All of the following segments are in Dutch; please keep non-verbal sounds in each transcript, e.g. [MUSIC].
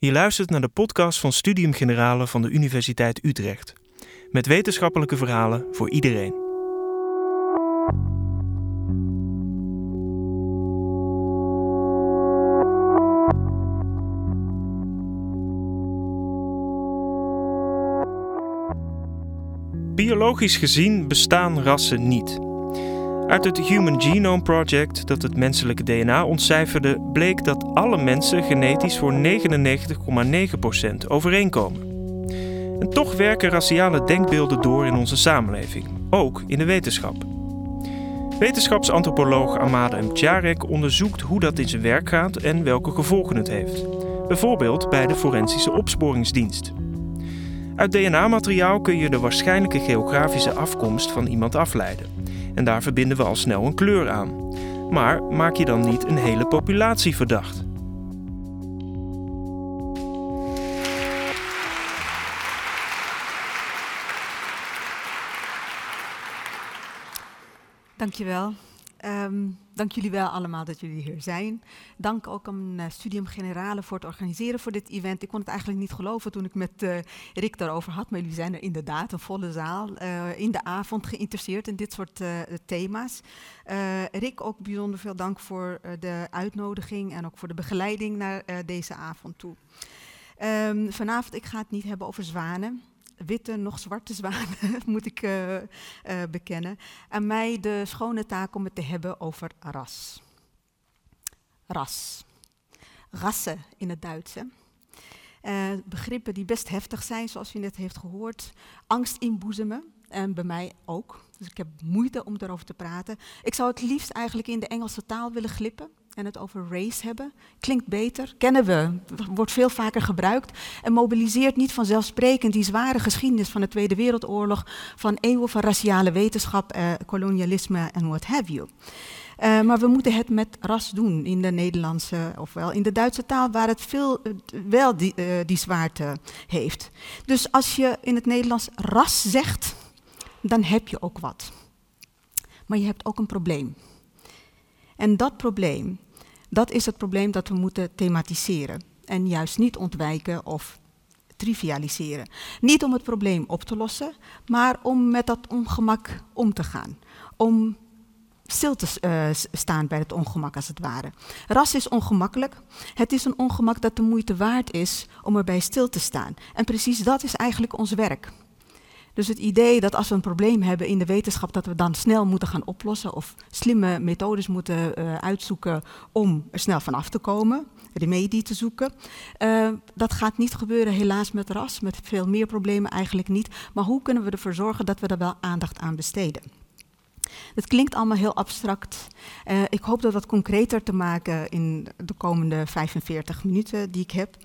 Je luistert naar de podcast van Studium Generale van de Universiteit Utrecht. Met wetenschappelijke verhalen voor iedereen. Biologisch gezien bestaan rassen niet. Uit het Human Genome Project, dat het menselijke DNA ontcijferde, bleek dat alle mensen genetisch voor 99,9% overeenkomen. En toch werken raciale denkbeelden door in onze samenleving, ook in de wetenschap. Wetenschapsantropoloog Amade Mtjarek onderzoekt hoe dat in zijn werk gaat en welke gevolgen het heeft. Bijvoorbeeld bij de Forensische Opsporingsdienst. Uit DNA-materiaal kun je de waarschijnlijke geografische afkomst van iemand afleiden. En daar verbinden we al snel een kleur aan. Maar maak je dan niet een hele populatie verdacht? Dankjewel. Um, dank jullie wel allemaal dat jullie hier zijn. Dank ook aan uh, Studium Generale voor het organiseren voor dit event. Ik kon het eigenlijk niet geloven toen ik met uh, Rick daarover had, maar jullie zijn er inderdaad, een volle zaal, uh, in de avond geïnteresseerd in dit soort thema's. Rick, ook bijzonder veel dank voor de uitnodiging en ook voor de begeleiding naar deze avond toe. Um, vanavond, ik ga het niet hebben over zwanen witte, nog zwarte zwanen, [LAUGHS] moet ik uh, uh, bekennen. En mij de schone taak om het te hebben over ras. Ras. Rassen in het Duits. Hè? Uh, begrippen die best heftig zijn, zoals u net heeft gehoord. Angst inboezemen, en bij mij ook. Dus ik heb moeite om daarover te praten. Ik zou het liefst eigenlijk in de Engelse taal willen glippen en het over race hebben. Klinkt beter, kennen we, wordt veel vaker gebruikt en mobiliseert niet vanzelfsprekend die zware geschiedenis van de Tweede Wereldoorlog, van eeuwen van raciale wetenschap, eh, kolonialisme en what have you. Uh, maar we moeten het met ras doen in de Nederlandse, ofwel in de Duitse taal, waar het veel uh, wel die, uh, die zwaarte heeft. Dus als je in het Nederlands ras zegt, dan heb je ook wat. Maar je hebt ook een probleem. En dat probleem, dat is het probleem dat we moeten thematiseren. En juist niet ontwijken of trivialiseren. Niet om het probleem op te lossen, maar om met dat ongemak om te gaan. Om stil te uh, staan bij het ongemak, als het ware. Ras is ongemakkelijk. Het is een ongemak dat de moeite waard is om erbij stil te staan. En precies dat is eigenlijk ons werk. Dus het idee dat als we een probleem hebben in de wetenschap, dat we dan snel moeten gaan oplossen of slimme methodes moeten uh, uitzoeken om er snel vanaf te komen, remedie te zoeken. Uh, dat gaat niet gebeuren helaas met ras, met veel meer problemen eigenlijk niet. Maar hoe kunnen we ervoor zorgen dat we er wel aandacht aan besteden? Het klinkt allemaal heel abstract. Uh, ik hoop dat wat concreter te maken in de komende 45 minuten die ik heb.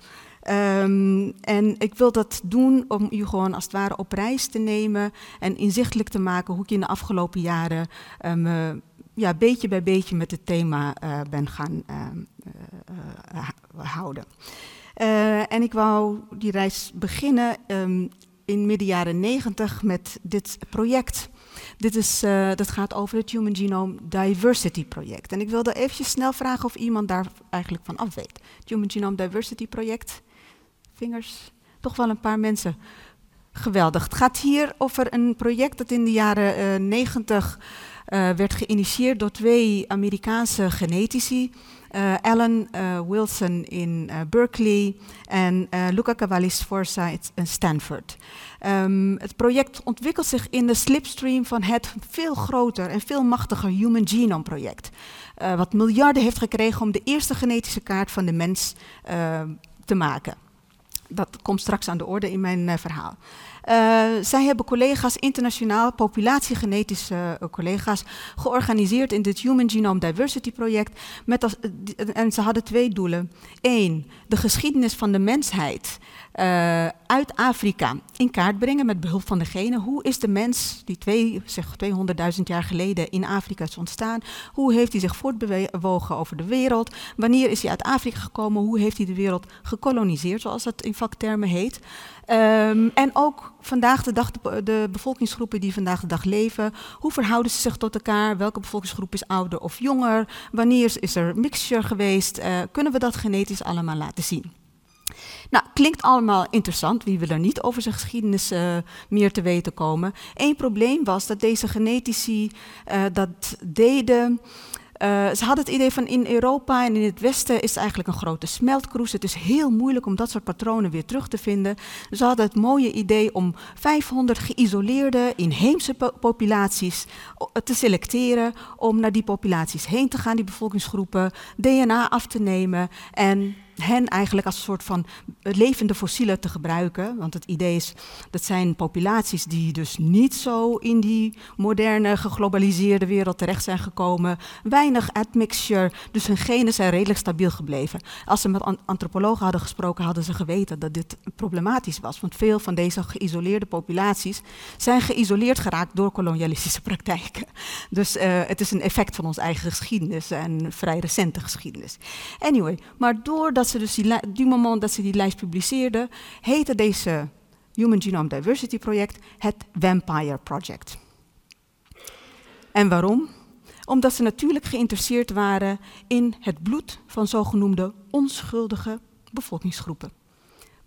Um, en ik wil dat doen om u gewoon als het ware op reis te nemen en inzichtelijk te maken hoe ik in de afgelopen jaren um, ja, beetje bij beetje met het thema uh, ben gaan uh, houden. en ik wou die reis beginnen in midden jaren negentig met dit project. Dit is, dat gaat over het Human Genome Diversity Project. En ik wilde eventjes snel vragen of iemand daar eigenlijk van af weet. Het Human Genome Diversity Project vingers, toch wel een paar mensen. Geweldig. Het gaat hier over een project dat in de jaren uh, 90 uh, werd geïnitieerd door twee Amerikaanse genetici. Uh, Alan uh, Wilson in uh, Berkeley en Luca Cavalli-Sforza in Stanford. Um, het project ontwikkelt zich in de slipstream van het veel groter en veel machtiger Human Genome Project. wat miljarden heeft gekregen om de eerste genetische kaart van de mens te maken dat komt straks aan de orde in mijn uh, verhaal. Uh, zij hebben collega's, internationaal, populatiegenetische uh, collega's, georganiseerd in dit Human Genome Diversity Project. Met en ze hadden twee doelen. Eén, de geschiedenis van de mensheid uh, uit Afrika in kaart brengen met behulp van de genen. Hoe is de mens, die twee, zeg 200.000 jaar geleden in Afrika is ontstaan, hoe heeft hij zich voortbewogen over de wereld? Wanneer is hij uit Afrika gekomen? Hoe heeft hij de wereld gekoloniseerd, zoals dat in vaktermen heet? Um, en ook vandaag de dag, de, de, bevolkingsgroepen die vandaag de dag leven, hoe verhouden ze zich tot elkaar? Welke bevolkingsgroep is ouder of jonger? Wanneer is er mixture geweest? Uh, kunnen we dat genetisch allemaal laten zien? Nou, klinkt allemaal interessant. Wie wil er niet over zijn geschiedenis uh, meer te weten komen? Eén probleem was dat deze genetici uh, dat deden uh, ze hadden het idee van in Europa en in het Westen is het eigenlijk een grote smeltkroes. Het is heel moeilijk om dat soort patronen weer terug te vinden. Ze hadden het mooie idee om 500 geïsoleerde inheemse po populaties te selecteren. Om naar die populaties heen te gaan, die bevolkingsgroepen, DNA af te nemen en hen eigenlijk als een soort van levende fossielen te gebruiken. Want het idee is, dat zijn populaties die dus niet zo in die moderne, geglobaliseerde wereld terecht zijn gekomen. Weinig admixture, dus hun genen zijn redelijk stabiel gebleven. Als ze met antropologen hadden gesproken, hadden ze geweten dat dit problematisch was. Want veel van deze geïsoleerde populaties zijn geïsoleerd geraakt door kolonialistische [LAUGHS] praktijken. Dus uh, het is een effect van onze eigen geschiedenis en vrij recente geschiedenis. Anyway, maar doordat dat ze dus die, die moment dat ze die lijst publiceerden, heette deze Human Genome Diversity Project het Vampire Project. En waarom? Omdat ze natuurlijk geïnteresseerd waren in het bloed van zogenoemde onschuldige bevolkingsgroepen.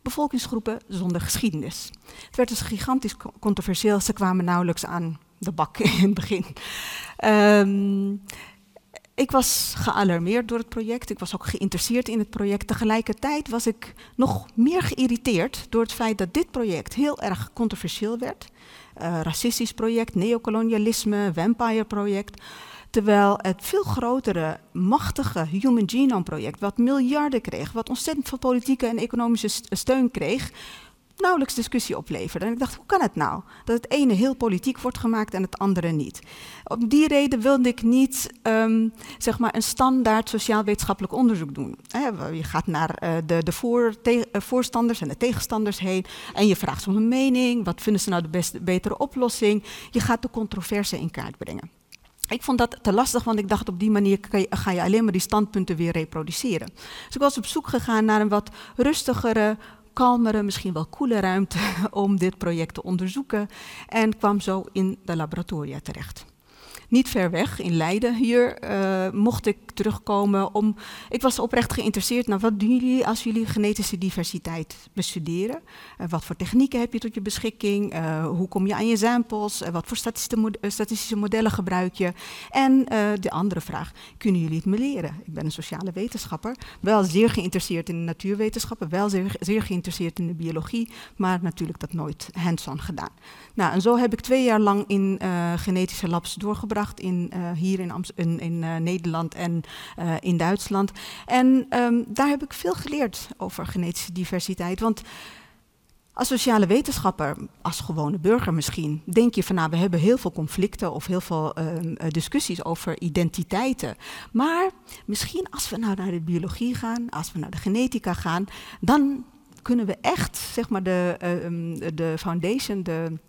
Bevolkingsgroepen zonder geschiedenis. Het werd dus gigantisch controversieel, ze kwamen nauwelijks aan de bak [LAUGHS] in het begin. Um, ik was gealarmeerd door het project. Ik was ook geïnteresseerd in het project. Tegelijkertijd was ik nog meer geïrriteerd door het feit dat dit project heel erg controversieel werd. Uh, racistisch project, neocolonialisme, vampire project. Terwijl het veel grotere, machtige Human Genome Project, wat miljarden kreeg, wat ontzettend veel politieke en economische steun kreeg, nauwelijks discussie opleverde. En ik dacht, hoe kan het nou? Dat het ene heel politiek wordt gemaakt en het andere niet. Om die reden wilde ik niet um, zeg maar een standaard sociaal-wetenschappelijk onderzoek doen. je gaat naar uh, de, de uh, voorstanders en de tegenstanders heen en je vraagt ze om hun mening. Wat vinden ze nou de beste, betere oplossing? Je gaat de controverse in kaart brengen. Ik vond dat te lastig, want ik dacht op die manier ga je alleen maar die standpunten weer reproduceren. Dus ik was op zoek gegaan naar een wat rustigere, kalmere, misschien wel koele ruimte [LAUGHS] om dit project te onderzoeken en kwam zo in de laboratoria terecht niet ver weg, in Leiden hier, uh, mocht ik terugkomen om... Ik was oprecht geïnteresseerd naar wat doen jullie als jullie genetische diversiteit bestuderen? Uh, wat voor technieken heb je tot je beschikking? Uh, hoe kom je aan je samples? wat voor statistische, modellen gebruik je? En de andere vraag, kunnen jullie het me leren? Ik ben een sociale wetenschapper, wel zeer geïnteresseerd in de natuurwetenschappen, wel zeer, zeer geïnteresseerd in de biologie, maar natuurlijk dat nooit hands-on gedaan. Nou, en zo heb ik twee jaar lang in genetische labs doorgebracht in, uh, hier in, in, uh, Nederland en in Duitsland. En um, daar heb ik veel geleerd over genetische diversiteit. Want als sociale wetenschapper, als gewone burger misschien, denk je van nou, we hebben heel veel conflicten of heel veel uh, discussies over identiteiten. Maar misschien als we nou naar de biologie gaan, als we naar de genetica gaan, dan kunnen we echt, zeg maar, de, uh, de foundation, de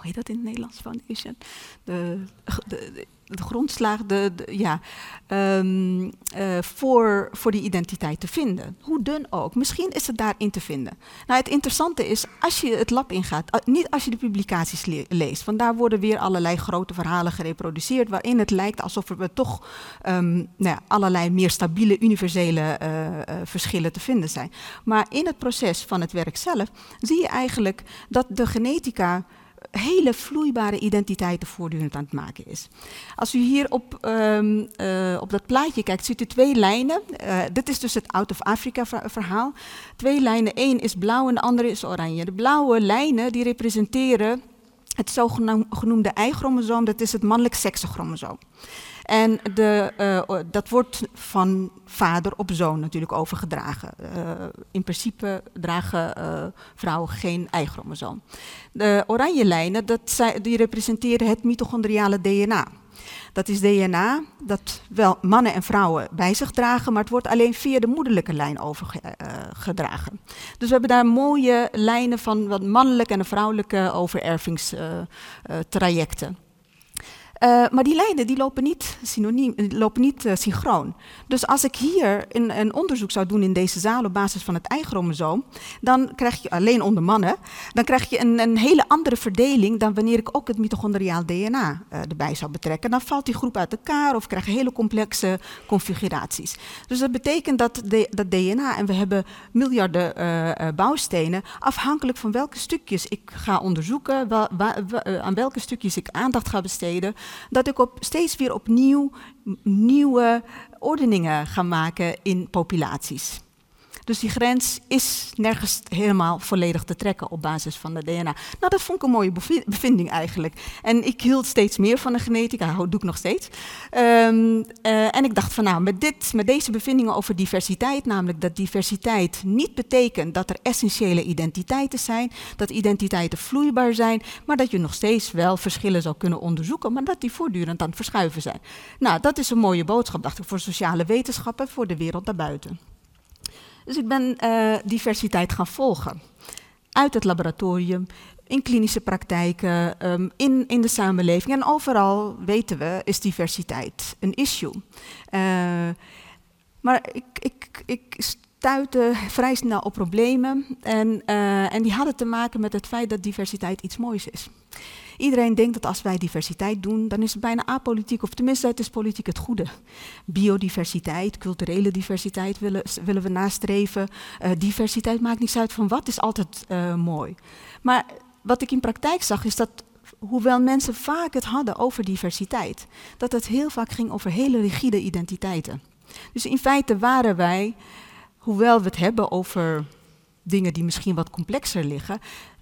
hoe heet dat in het Nederlands foundation? De, de, de grondslag de, ja, um, uh, voor, voor die identiteit te vinden. Hoe dun ook. Misschien is het daarin te vinden. Nou, het interessante is, als je het lab ingaat, uh, niet als je de publicaties le leest, want daar worden weer allerlei grote verhalen gereproduceerd, waarin het lijkt alsof er toch um, nou ja, allerlei meer stabiele, universele uh, verschillen te vinden zijn. Maar in het proces van het werk zelf zie je eigenlijk dat de genetica hele vloeibare identiteiten voortdurend aan het maken is. Als u hier op, um, uh, op dat plaatje kijkt, ziet u twee lijnen. Uh, dit is dus het Out of Africa verhaal. Twee lijnen, één is blauw en de andere is oranje. De blauwe lijnen die representeren het zogenoemde Y-chromosoom, dat is het mannelijk seksenchromosoom. En de, uh, dat wordt van vader op zoon natuurlijk overgedragen. Uh, in principe dragen uh, vrouwen geen Y-chromosoom. De oranje lijnen, dat die representeren het mitochondriale DNA. Dat is DNA dat wel mannen en vrouwen bij zich dragen, maar het wordt alleen via de moederlijke lijn overgedragen. dus we hebben daar mooie lijnen van wat mannelijke en vrouwelijke overervingstrajecten. Uh, maar die lijnen die lopen niet, synoniem, lopen niet uh, synchroon. Dus als ik hier een, een, onderzoek zou doen in deze zaal op basis van het Y-chromosoom, dan krijg je alleen onder mannen, dan krijg je een, een, hele andere verdeling dan wanneer ik ook het mitochondriaal DNA erbij zou betrekken. Dan valt die groep uit elkaar of krijg je hele complexe configuraties. Dus dat betekent dat dat DNA, en we hebben miljarden bouwstenen, afhankelijk van welke stukjes ik ga onderzoeken, aan welke stukjes ik aandacht ga besteden, dat ik op, steeds weer opnieuw nieuwe ordeningen ga maken in populaties. Dus die grens is nergens helemaal volledig te trekken op basis van de DNA. Nou, dat vond ik een mooie bevinding eigenlijk. En ik hield steeds meer van de genetica, doe ik nog steeds. Um, uh, en ik dacht van nou, met, dit, met deze bevindingen over diversiteit, namelijk dat diversiteit niet betekent dat er essentiële identiteiten zijn, dat identiteiten vloeibaar zijn, maar dat je nog steeds wel verschillen zou kunnen onderzoeken, maar dat die voortdurend aan het verschuiven zijn. Nou, dat is een mooie boodschap, dacht ik, voor sociale wetenschappen, voor de wereld daarbuiten. Dus ik ben uh, diversiteit gaan volgen. Uit het laboratorium, in klinische praktijken, um, in, in de samenleving. En overal, weten we, is diversiteit een issue. Uh, maar ik, ik, ik stuitte vrij snel op problemen. En, uh, en die hadden te maken met het feit dat diversiteit iets moois is. Iedereen denkt dat als wij diversiteit doen, dan is het bijna apolitiek, of tenminste, het is politiek het goede. Biodiversiteit, culturele diversiteit willen, willen we nastreven. Uh, diversiteit maakt niets uit van wat is altijd uh, mooi. Maar wat ik in praktijk zag, is dat hoewel mensen vaak het hadden over diversiteit, dat het heel vaak ging over hele rigide identiteiten. Dus in feite waren wij, hoewel we het hebben over dingen die misschien wat complexer liggen,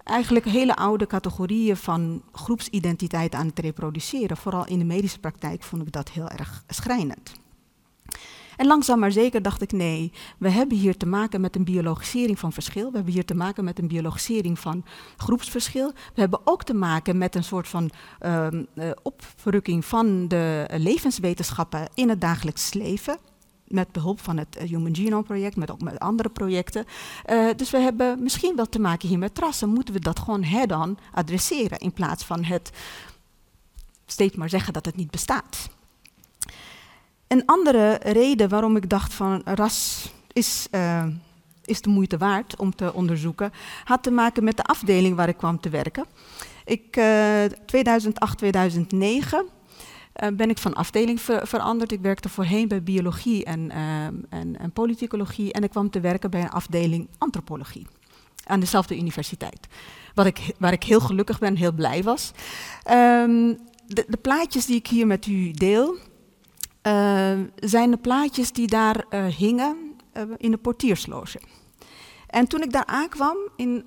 eigenlijk hele oude categorieën van groepsidentiteit aan het reproduceren. Vooral in de medische praktijk vond ik dat heel erg schrijnend. En langzaam maar zeker dacht ik, nee, we hebben hier te maken met een biologisering van verschil. We hebben hier te maken met een biologisering van groepsverschil. We hebben ook te maken met een soort van oprukking van de levenswetenschappen in het dagelijks leven met behulp van het eh, Human Genome Project, met ook met andere projecten. Uh, dus we hebben misschien wel te maken hier met trassen. Moeten we dat gewoon head-on adresseren in plaats van het steeds maar zeggen dat het niet bestaat. Een andere reden waarom ik dacht van ras is, uh, is de moeite waard om te onderzoeken, had te maken met de afdeling waar ik kwam te werken. Ik, uh, 2008, 2009 uh, ben ik van afdeling ver veranderd. Ik werkte voorheen bij biologie en, uh, en, en, politicologie en ik kwam te werken bij een afdeling antropologie aan dezelfde universiteit. Wat ik, waar ik heel gelukkig ben, heel blij was. Um, de, de, plaatjes die ik hier met u deel, uh, zijn de plaatjes die daar uh, hingen uh, in de portiersloge. En toen ik daar aankwam in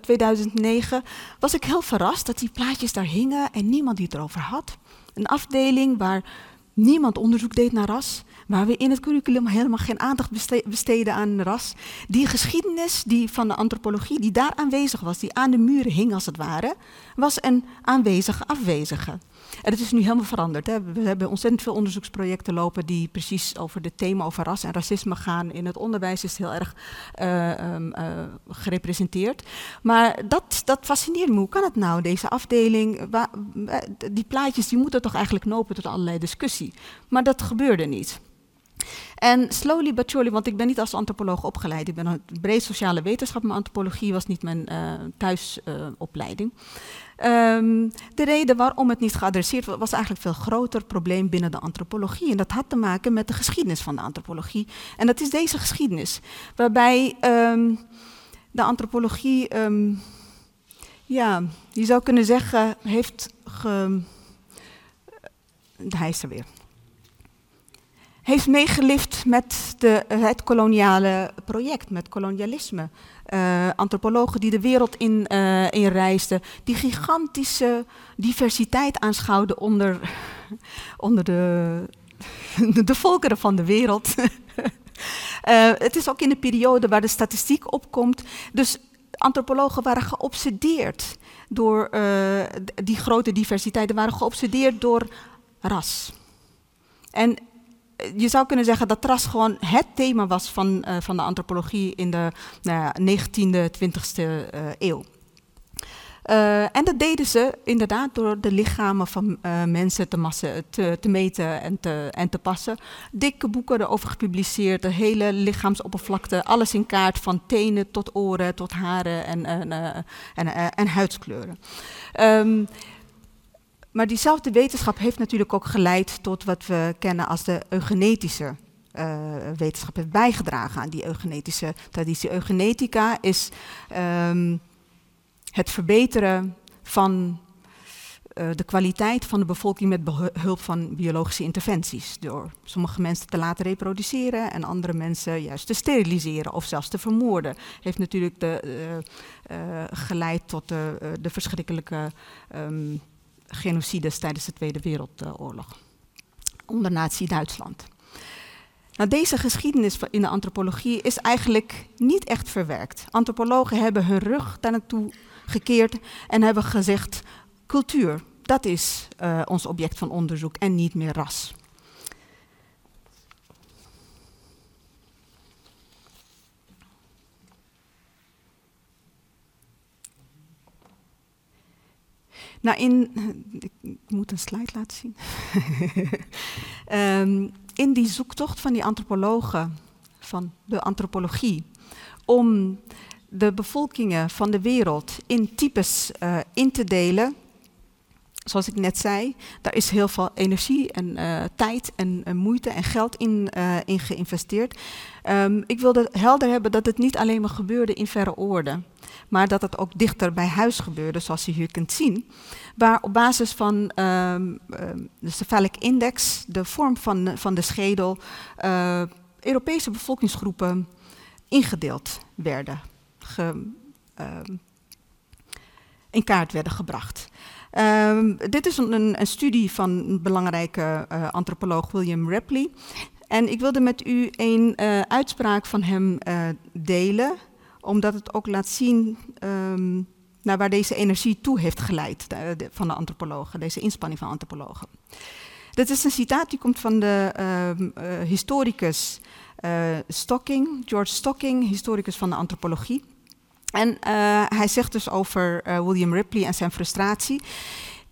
2009, was ik heel verrast dat die plaatjes daar hingen en niemand die het erover had. Een afdeling waar niemand onderzoek deed naar ras, waar we in het curriculum helemaal geen aandacht besteden aan ras. Die geschiedenis die van de antropologie, die daar aanwezig was, die aan de muren hing als het ware, was een aanwezige afwezige. En het is nu helemaal veranderd. Hè. We hebben ontzettend veel onderzoeksprojecten lopen die precies over het thema over ras en racisme gaan. In het onderwijs is het heel erg uh, um, uh, gerepresenteerd. Maar dat, dat fascineert me. Hoe kan het nou, deze afdeling? Waar, die plaatjes die moeten toch eigenlijk lopen tot allerlei discussie. Maar dat gebeurde niet. En slowly but surely, want ik ben niet als antropoloog opgeleid. Ik ben een breed sociale wetenschap, maar antropologie was niet mijn thuisopleiding. Um, de reden waarom het niet geadresseerd was, was eigenlijk een veel groter probleem binnen de antropologie. En dat had te maken met de geschiedenis van de antropologie. En dat is deze geschiedenis, waarbij um, de antropologie, um, ja, je zou kunnen zeggen, heeft ge... Hij is er weer heeft meegelift met de, het koloniale project, met kolonialisme. Uh, antropologen die de wereld in, uh, in reisden, die gigantische diversiteit aanschouwden onder, [LAUGHS] onder de, [LAUGHS] de volkeren van de wereld. uh, [LAUGHS] het is ook in de periode waar de statistiek opkomt. Dus antropologen waren geobsedeerd door die grote diversiteit, waren geobsedeerd door ras. En je zou kunnen zeggen dat ras gewoon het thema was van, uh, van de antropologie in de nou ja, 19e, 20e uh, eeuw. en dat deden ze inderdaad door de lichamen van mensen te, massen, te, te, meten en te, en te passen. Dikke boeken erover gepubliceerd, de hele lichaamsoppervlakte, alles in kaart, van tenen tot oren, tot haren en, en, en, en huidskleuren. Um, maar diezelfde wetenschap heeft natuurlijk ook geleid tot wat we kennen als de eugenetische uh, wetenschap heeft bijgedragen aan die eugenetische traditie. Eugenetica is um, het verbeteren van uh, de kwaliteit van de bevolking met behulp van biologische interventies. Door sommige mensen te laten reproduceren en andere mensen juist te steriliseren of zelfs te vermoorden. Heeft natuurlijk de, uh, geleid tot de, de verschrikkelijke um, genocides tijdens de Tweede Wereldoorlog onder Nazi-Duitsland. Nou, deze geschiedenis in de antropologie is eigenlijk niet echt verwerkt. Antropologen hebben hun rug daar naartoe gekeerd en hebben gezegd: cultuur, dat is uh, ons object van onderzoek en niet meer ras. Nou, in, ik moet een slide laten zien. um, [LAUGHS] in die zoektocht van die antropologen, van de antropologie, om de bevolkingen van de wereld in types uh, in te delen, zoals ik net zei, daar is heel veel energie en uh, tijd en uh, moeite en geld in, in geïnvesteerd. Um, ik wilde helder hebben dat het niet alleen maar gebeurde in verre oorden, maar dat het ook dichter bij huis gebeurde, zoals je hier kunt zien. Waar op basis van um, de cephalic index, de vorm van, van de schedel, Europese bevolkingsgroepen ingedeeld werden, ge, in kaart werden gebracht. Um, dit is een, een, studie van een belangrijke uh, antropoloog William Ripley. En ik wilde met u een uh, uitspraak van hem uh, delen, omdat het ook laat zien um, naar waar deze energie toe heeft geleid van de antropologen, deze inspanning van antropologen. Dit is een citaat die komt van de uh, historicus Stocking, George Stocking, historicus van de antropologie. En uh, hij zegt dus over uh, William Ripley en zijn frustratie.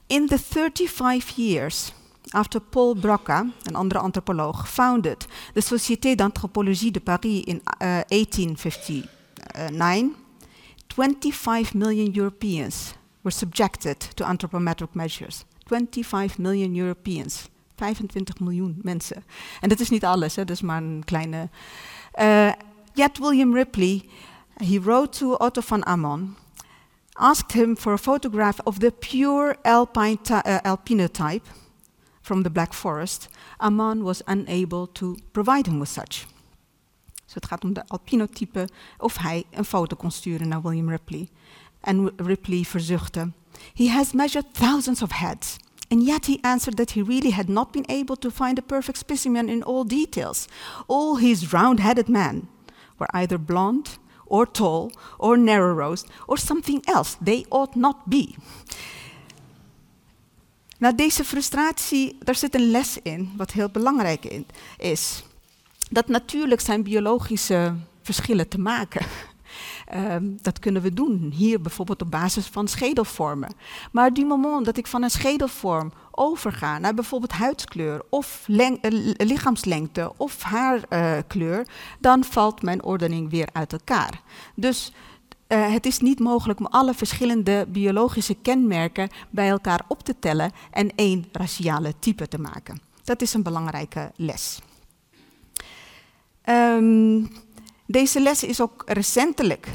In the 35 years after Paul Broca, een andere antropoloog, founded the Société d'Anthropologie de Paris in uh, 1859, 25 million Europeans were subjected to anthropometric measures. 25 million Europeans. 25 miljoen mensen. En dat is niet alles, hè, dat is maar een kleine. Yet William Ripley he wrote to Otto von Amon, asked him for a photograph of the pure alpine uh, alpino type from the Black Forest. Amon was unable to provide him with such. Dus het gaat om de alpinotype, of hij een foto kon sturen naar William Ripley. En Ripley verzuchtte. He has measured thousands of heads. And yet he answered that he really had not been able to find a perfect specimen in all details. All his round headed men were either blonde or tall, or narrow roast, or something else. They ought not be. Nou, deze frustratie, daar zit een les in, wat heel belangrijk in, is. Dat natuurlijk zijn biologische verschillen te maken. Um, dat kunnen we doen, hier bijvoorbeeld op basis van schedelvormen. Maar die moment dat ik van een schedelvorm overga naar bijvoorbeeld huidskleur of uh, lichaamslengte of haarkleur, uh, dan valt mijn ordening weer uit elkaar. Dus uh, het is niet mogelijk om alle verschillende biologische kenmerken bij elkaar op te tellen en één raciale type te maken. Dat is een belangrijke les. Um, deze les is ook recentelijk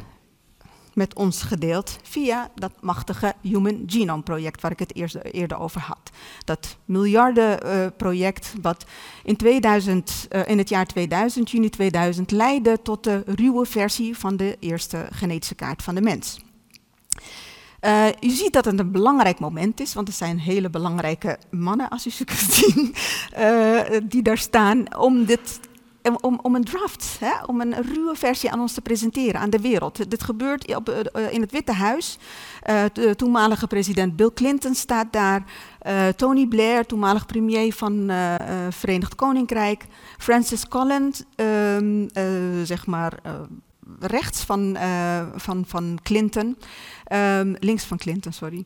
met ons gedeeld via dat machtige Human Genome Project waar ik het eerder over had. Dat miljardenproject uh, wat in, 2000, uh, in het jaar 2000, juni 2000, leidde tot de ruwe versie van de eerste genetische kaart van de mens. Uh, u ziet dat het een belangrijk moment is, want er zijn hele belangrijke mannen, als u ze [LAUGHS] kunt zien, die daar staan om dit om, om een draft, hè, om een ruwe versie aan ons te presenteren, aan de wereld. Dit gebeurt op, uh, in het Witte Huis. Uh, de toenmalige president Bill Clinton staat daar. Tony Blair, toenmalig premier van Verenigd Koninkrijk. Francis Collins, ehm, zeg maar rechts van, van, van Clinton, ehm, links van Clinton, sorry,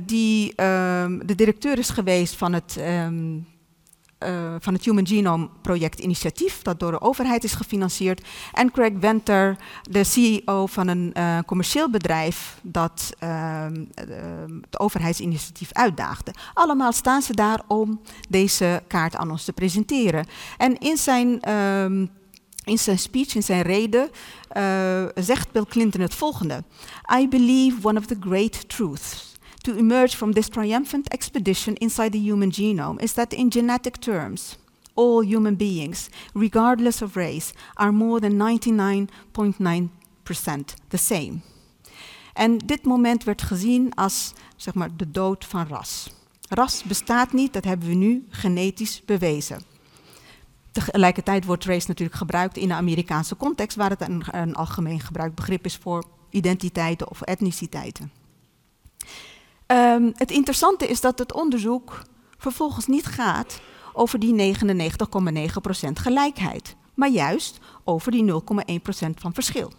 die ehm, de directeur is geweest van het uh, van het Human Genome Project initiatief, dat door de overheid is gefinancierd. En Craig Venter, de CEO van een uh, commercieel bedrijf dat het overheidsinitiatief uitdaagde. Allemaal staan ze daar om deze kaart aan ons te presenteren. En in zijn, ehm, in zijn speech, in zijn reden, uh, zegt Bill Clinton het volgende. I believe one of the great truths to emerge from this triumphant expedition inside the human genome is that in genetic terms, all human beings, regardless of race, are more than 99.9% the same. En dit moment werd gezien als zeg maar, de dood van ras. Ras bestaat niet, dat hebben we nu genetisch bewezen. Tegelijkertijd wordt race natuurlijk gebruikt in de Amerikaanse context, waar het een, een algemeen gebruikt begrip is voor identiteiten of etniciteiten. Um, het interessante is dat het onderzoek vervolgens niet gaat over die 99,9% gelijkheid, maar juist over die 0,1% van verschil.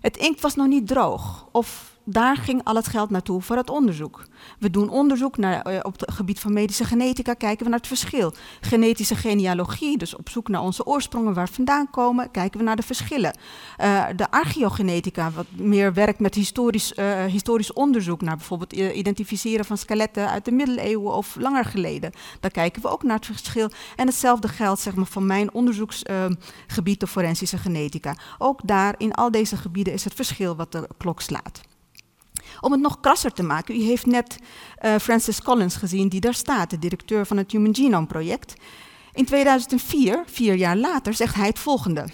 Het inkt was nog niet droog of daar ging al het geld naartoe voor het onderzoek. We doen onderzoek naar, uh, op het gebied van medische genetica, kijken we naar het verschil. Genetische genealogie, dus op zoek naar onze oorsprongen waar vandaan komen, kijken we naar de verschillen. Uh, de archeogenetica, wat meer werkt met historisch, uh, historisch onderzoek naar bijvoorbeeld identificeren van skeletten uit de middeleeuwen of langer geleden. Daar kijken we ook naar het verschil. En hetzelfde geldt zeg maar, van mijn onderzoeksgebied, de forensische genetica. Ook daar, in al deze gebieden, is het verschil wat de klok slaat. Om het nog krasser te maken, u heeft net uh, Francis Collins gezien, die daar staat, de directeur van het Human Genome Project. In 2004, vier jaar later, zegt hij het volgende.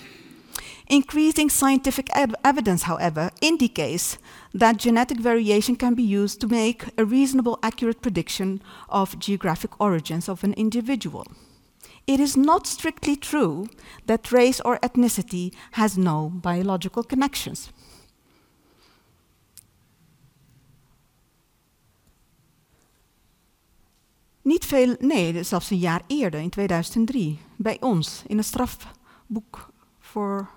Increasing scientific evidence, however, indicates that genetic variation can be used to make a reasonable, accurate prediction of geographic origins of an individual. It is not strictly true that race or ethnicity has no biological connections. Niet veel, nee, zelfs een jaar eerder, in 2003, bij ons, in een strafboek voor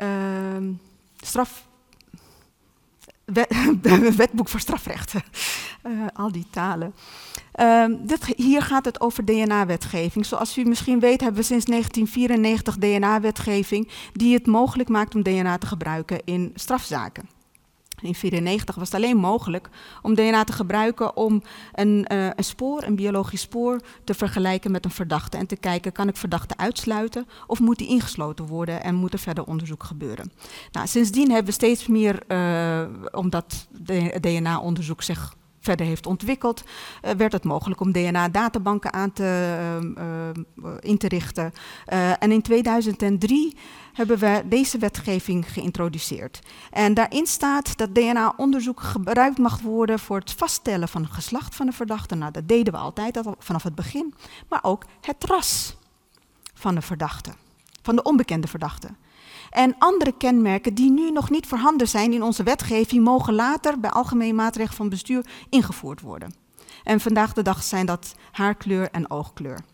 uh, straf. [LAUGHS] wetboek voor strafrecht. Uh, al die talen. Uh, dit, hier gaat het over DNA-wetgeving. Zoals u misschien weet hebben we sinds 1994 DNA-wetgeving die het mogelijk maakt om DNA te gebruiken in strafzaken. In 1994 was het alleen mogelijk om DNA te gebruiken om een, uh, een, spoor, een biologisch spoor, te vergelijken met een verdachte. En te kijken, kan ik verdachte uitsluiten of moet die ingesloten worden en moet er verder onderzoek gebeuren. Nou, sindsdien hebben we steeds meer, uh, omdat DNA-onderzoek zich verder heeft ontwikkeld, uh, werd het mogelijk om DNA-databanken aan te, uh, in te richten. en in 2003 hebben we deze wetgeving geïntroduceerd. En daarin staat dat DNA-onderzoek gebruikt mag worden voor het vaststellen van het geslacht van de verdachte. Nou, dat deden we altijd vanaf het begin. Maar ook het ras van de verdachte, van de onbekende verdachte. En andere kenmerken die nu nog niet voorhanden zijn in onze wetgeving, mogen later bij algemeen maatregel van bestuur ingevoerd worden. En vandaag de dag zijn dat haarkleur en oogkleur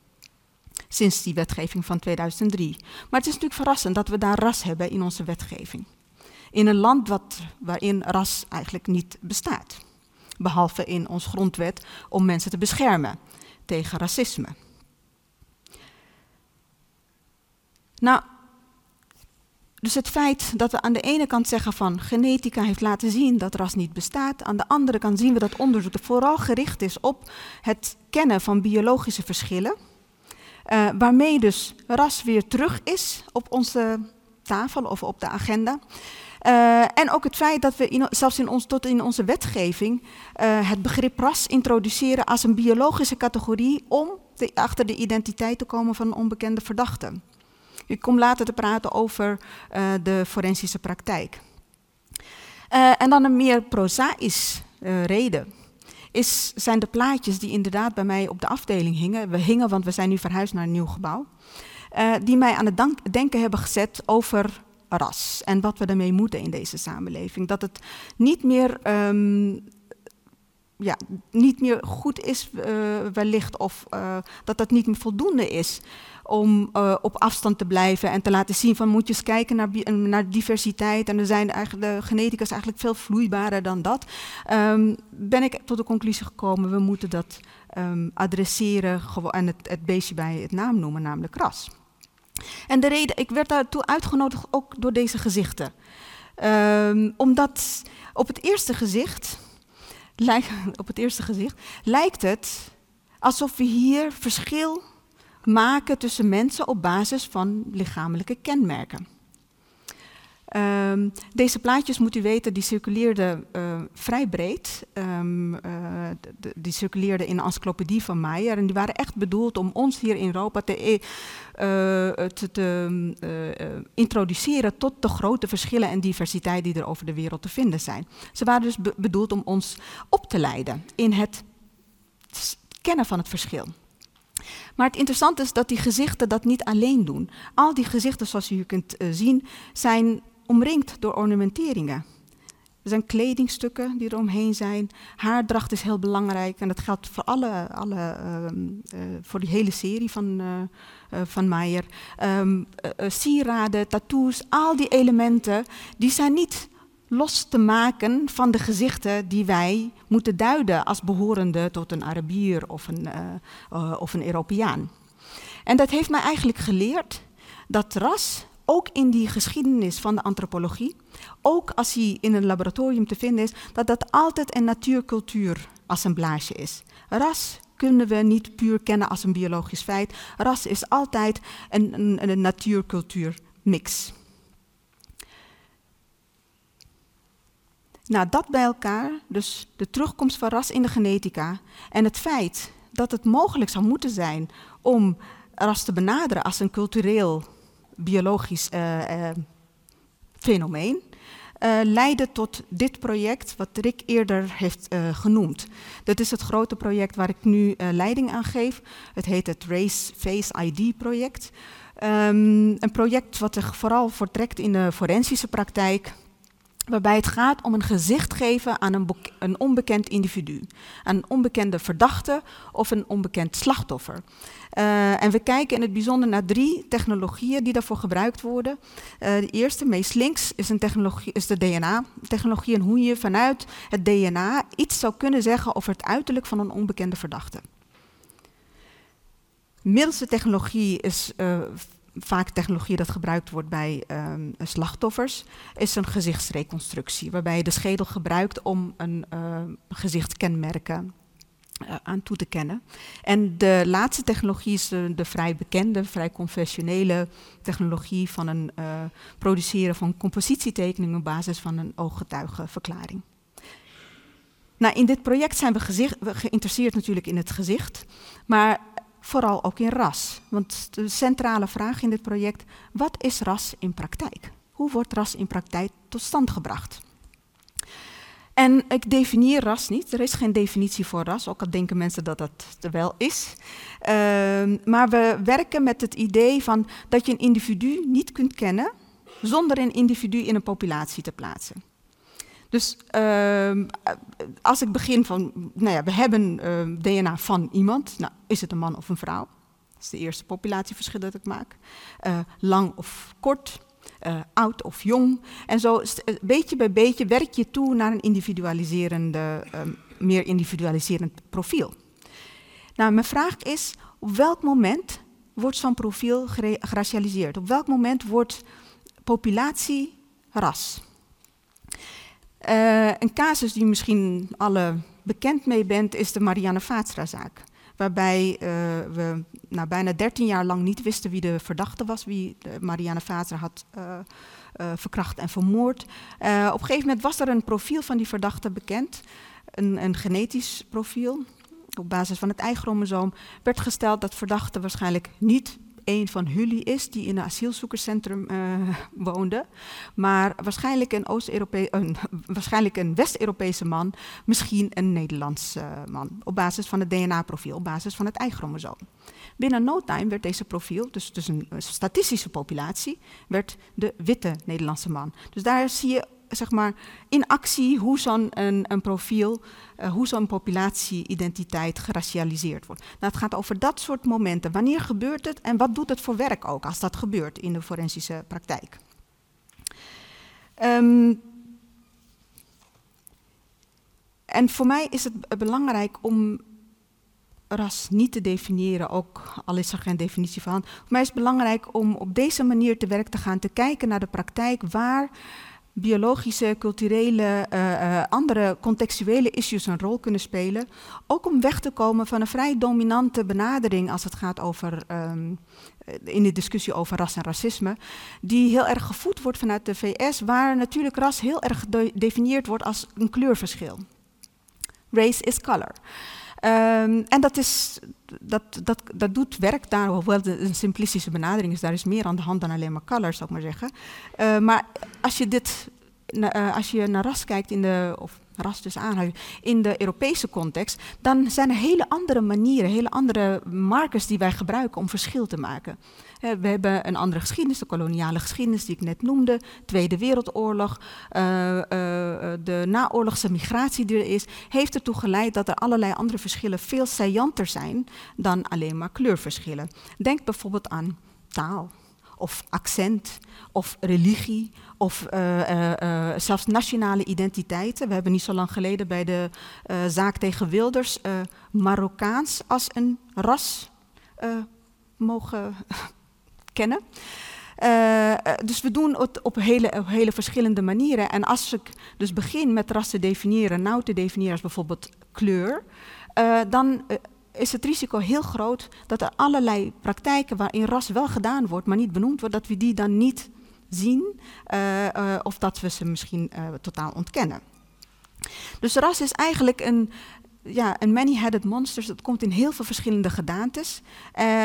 sinds die wetgeving van 2003. Maar het is natuurlijk verrassend dat we daar ras hebben in onze wetgeving. In een land wat, waarin ras eigenlijk niet bestaat. Behalve in ons grondwet om mensen te beschermen tegen racisme. Nou, dus het feit dat we aan de ene kant zeggen van genetica heeft laten zien dat ras niet bestaat, aan de andere kant zien we dat onderzoek vooral gericht is op het kennen van biologische verschillen, uh, waarmee dus ras weer terug is op onze tafel of op de agenda. Uh, en ook het feit dat we in, zelfs in ons, tot in onze wetgeving uh, het begrip ras introduceren als een biologische categorie om achter de identiteit te komen van een onbekende verdachte. Ik kom later te praten over uh, de forensische praktijk. en dan een meer prozaïs reden is, zijn de plaatjes die inderdaad bij mij op de afdeling hingen. We hingen, want we zijn nu verhuisd naar een nieuw gebouw. Die mij aan het denken hebben gezet over ras en wat we ermee moeten in deze samenleving. Dat het niet meer, um, ja, niet meer goed is, uh, wellicht, of uh, dat dat niet meer voldoende is om uh, op afstand te blijven en te laten zien van moet je eens kijken naar, naar diversiteit en er zijn eigenlijk, de genetica is eigenlijk veel vloeibaarder dan dat, um, ben ik tot de conclusie gekomen, we moeten dat um, adresseren en het, het beestje bij het naam noemen, namelijk ras. En de reden, ik werd daartoe uitgenodigd ook door deze gezichten. Um, omdat op het eerste gezicht, lijkt, [LAUGHS] op het eerste gezicht lijkt het alsof we hier verschil maken tussen mensen op basis van lichamelijke kenmerken. Um, deze plaatjes, moet u weten, die circuleerden uh, vrij breed. Uh, de, die circuleerden in de encyclopedie van Meijer. En die waren echt bedoeld om ons hier in Europa te, uh, te, te introduceren tot de grote verschillen en diversiteit die er over de wereld te vinden zijn. Ze waren dus be bedoeld om ons op te leiden in het kennen van het verschil. Maar het interessante is dat die gezichten dat niet alleen doen. Al die gezichten, zoals u kunt zien, zijn omringd door ornamenteringen. Er zijn kledingstukken die er omheen zijn. Haardracht is heel belangrijk en dat geldt voor, alle, alle, uh, uh, voor die hele serie van, uh, van Meijer. Um, sieraden, tattoos, al die elementen, die zijn niet los te maken van de gezichten die wij moeten duiden als behorende tot een Arabier of een, of een Europeaan. En dat heeft mij eigenlijk geleerd dat ras ook in die geschiedenis van de antropologie, ook als hij in een laboratorium te vinden is, dat dat altijd een natuurcultuur assemblage is. Ras kunnen we niet puur kennen als een biologisch feit. Ras is altijd een, een, een natuurcultuur mix. Nou, dat bij elkaar, dus de terugkomst van ras in de genetica en het feit dat het mogelijk zou moeten zijn om ras te benaderen als een cultureel biologisch uh, uh, fenomeen, uh, leidde tot dit project wat Rick eerder heeft genoemd. Dat is het grote project waar ik nu leiding aan geef. Het heet het Race Face ID project. Um, een project wat zich vooral voortrekt in de forensische praktijk, waarbij het gaat om een gezicht geven aan een, een, onbekend individu. Aan een onbekende verdachte of een onbekend slachtoffer. Uh, en we kijken in het bijzonder naar drie technologieën die daarvoor gebruikt worden. Uh, de eerste, meest links, is, een technologie, is de DNA-technologie en hoe je vanuit het DNA iets zou kunnen zeggen over het uiterlijk van een onbekende verdachte. Middelste technologie is uh, vaak technologie dat gebruikt wordt bij um, slachtoffers, is een gezichtsreconstructie, waarbij je de schedel gebruikt om een uh, gezichtskenmerken uh, aan toe te kennen. En de laatste technologie is de, vrij bekende, vrij conventionele technologie van een uh, produceren van compositietekeningen op basis van een ooggetuigenverklaring. Nou, in dit project zijn we, we geïnteresseerd natuurlijk in het gezicht, maar vooral ook in ras. Want de centrale vraag in dit project, wat is ras in praktijk? Hoe wordt ras in praktijk tot stand gebracht? En ik definieer ras niet. Er is geen definitie voor ras, ook al denken mensen dat dat er wel is. Uh, maar we werken met het idee van dat je een individu niet kunt kennen zonder een individu in een populatie te plaatsen. Dus uh, als ik begin van, nou ja, we hebben ehm, DNA van iemand, nou, is het een man of een vrouw? Dat is de eerste populatieverschil dat ik maak. Uh, lang of kort, uh, oud of jong. En zo beetje bij beetje werk je toe naar een individualiserende, um, meer individualiserend profiel. Nou, mijn vraag is, op welk moment wordt zo'n profiel geracialiseerd? Op welk moment wordt populatie ras? Uh, een casus die misschien alle bekend mee bent, is de Marianne Vaatstra-zaak. Waarbij uh, we bijna 13 jaar lang niet wisten wie de verdachte was, wie Marianne Vaatstra had uh, verkracht en vermoord. op een gegeven moment was er een profiel van die verdachte bekend, een, een genetisch profiel. Op basis van het eichromosoom werd gesteld dat verdachte waarschijnlijk niet een van jullie is die in een asielzoekerscentrum uh, woonde. Maar waarschijnlijk een, Oost een, [LAUGHS] waarschijnlijk een West-Europese man, misschien een Nederlands uh, man. Op basis van het DNA-profiel, op basis van het eichromosoom. Binnen no time werd deze profiel, dus, dus een statistische populatie, werd de witte Nederlandse man. Dus daar zie je zeg maar, in actie hoe zo'n een, een profiel, uh, hoe zo'n populatieidentiteit geracialiseerd wordt. Nou, het gaat over dat soort momenten. Wanneer gebeurt het en wat doet het voor werk ook als dat gebeurt in de forensische praktijk? Um, en voor mij is het belangrijk om ras niet te definiëren, ook al is er geen definitie van. Voor mij is het belangrijk om op deze manier te werk te gaan, te kijken naar de praktijk waar biologische, culturele, uh, uh, andere contextuele issues een rol kunnen spelen. Ook om weg te komen van een vrij dominante benadering als het gaat over, um, in de discussie over ras en racisme, die heel erg gevoed wordt vanuit de VS, waar natuurlijk ras heel erg gedefinieerd wordt als een kleurverschil. Race is color. Um, en dat, is, dat, dat, dat doet werk daar, hoewel het een simplistische benadering is. Daar is meer aan de hand dan alleen maar color, zou ik maar zeggen. Uh, maar als je, dit, uh, als je naar ras kijkt in de, of ras dus aanhouden, in de Europese context, dan zijn er hele andere manieren, hele andere markers die wij gebruiken om verschil te maken. We hebben een andere geschiedenis, de koloniale geschiedenis die ik net noemde, Tweede Wereldoorlog, uh, uh, de naoorlogse migratie die er is, heeft ertoe geleid dat er allerlei andere verschillen veel saillanter zijn dan alleen maar kleurverschillen. Denk bijvoorbeeld aan taal of accent of religie of zelfs nationale identiteiten. We hebben niet zo lang geleden bij de zaak tegen Wilders Marokkaans als een ras mogen kennen. dus we doen het op hele, op hele verschillende manieren. En als ik dus begin met ras te definiëren, nou te definiëren als bijvoorbeeld kleur, dan is het risico heel groot dat er allerlei praktijken waarin ras wel gedaan wordt, maar niet benoemd wordt, dat we die dan niet zien of dat we ze misschien totaal ontkennen. Dus ras is eigenlijk een, ja, een many-headed monster. Dat komt in heel veel verschillende gedaantes.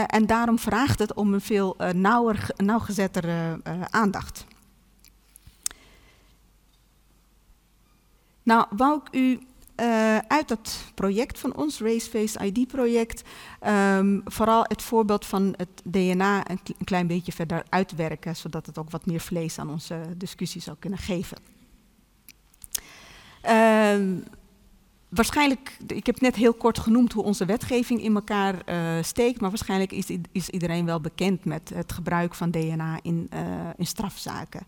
en daarom vraagt het om een veel nauwer, nauwgezettere aandacht. Nou, wou ik u uit dat project van ons, Race Face ID-project, um, vooral het voorbeeld van het DNA een, klein beetje verder uitwerken, zodat het ook wat meer vlees aan onze discussie zou kunnen geven. Um, waarschijnlijk, ik heb net heel kort genoemd hoe onze wetgeving in elkaar uh, steekt, maar waarschijnlijk is, is, iedereen wel bekend met het gebruik van DNA in, uh, in strafzaken.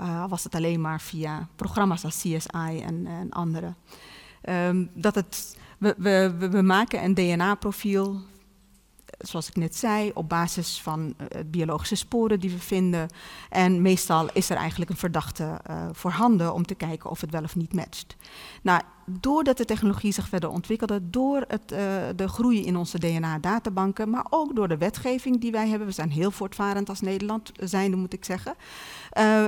Uh, was het alleen maar via programma's als CSI en, en andere. Um, dat het, we, we, we maken een DNA-profiel, zoals ik net zei, op basis van uh, biologische sporen die we vinden. En meestal is er eigenlijk een verdachte uh, voorhanden om te kijken of het wel of niet matcht. Nou, doordat de technologie zich verder ontwikkelde, door het, uh, de groei in onze DNA-databanken, maar ook door de wetgeving die wij hebben, we zijn heel voortvarend als Nederland zijnde moet ik zeggen,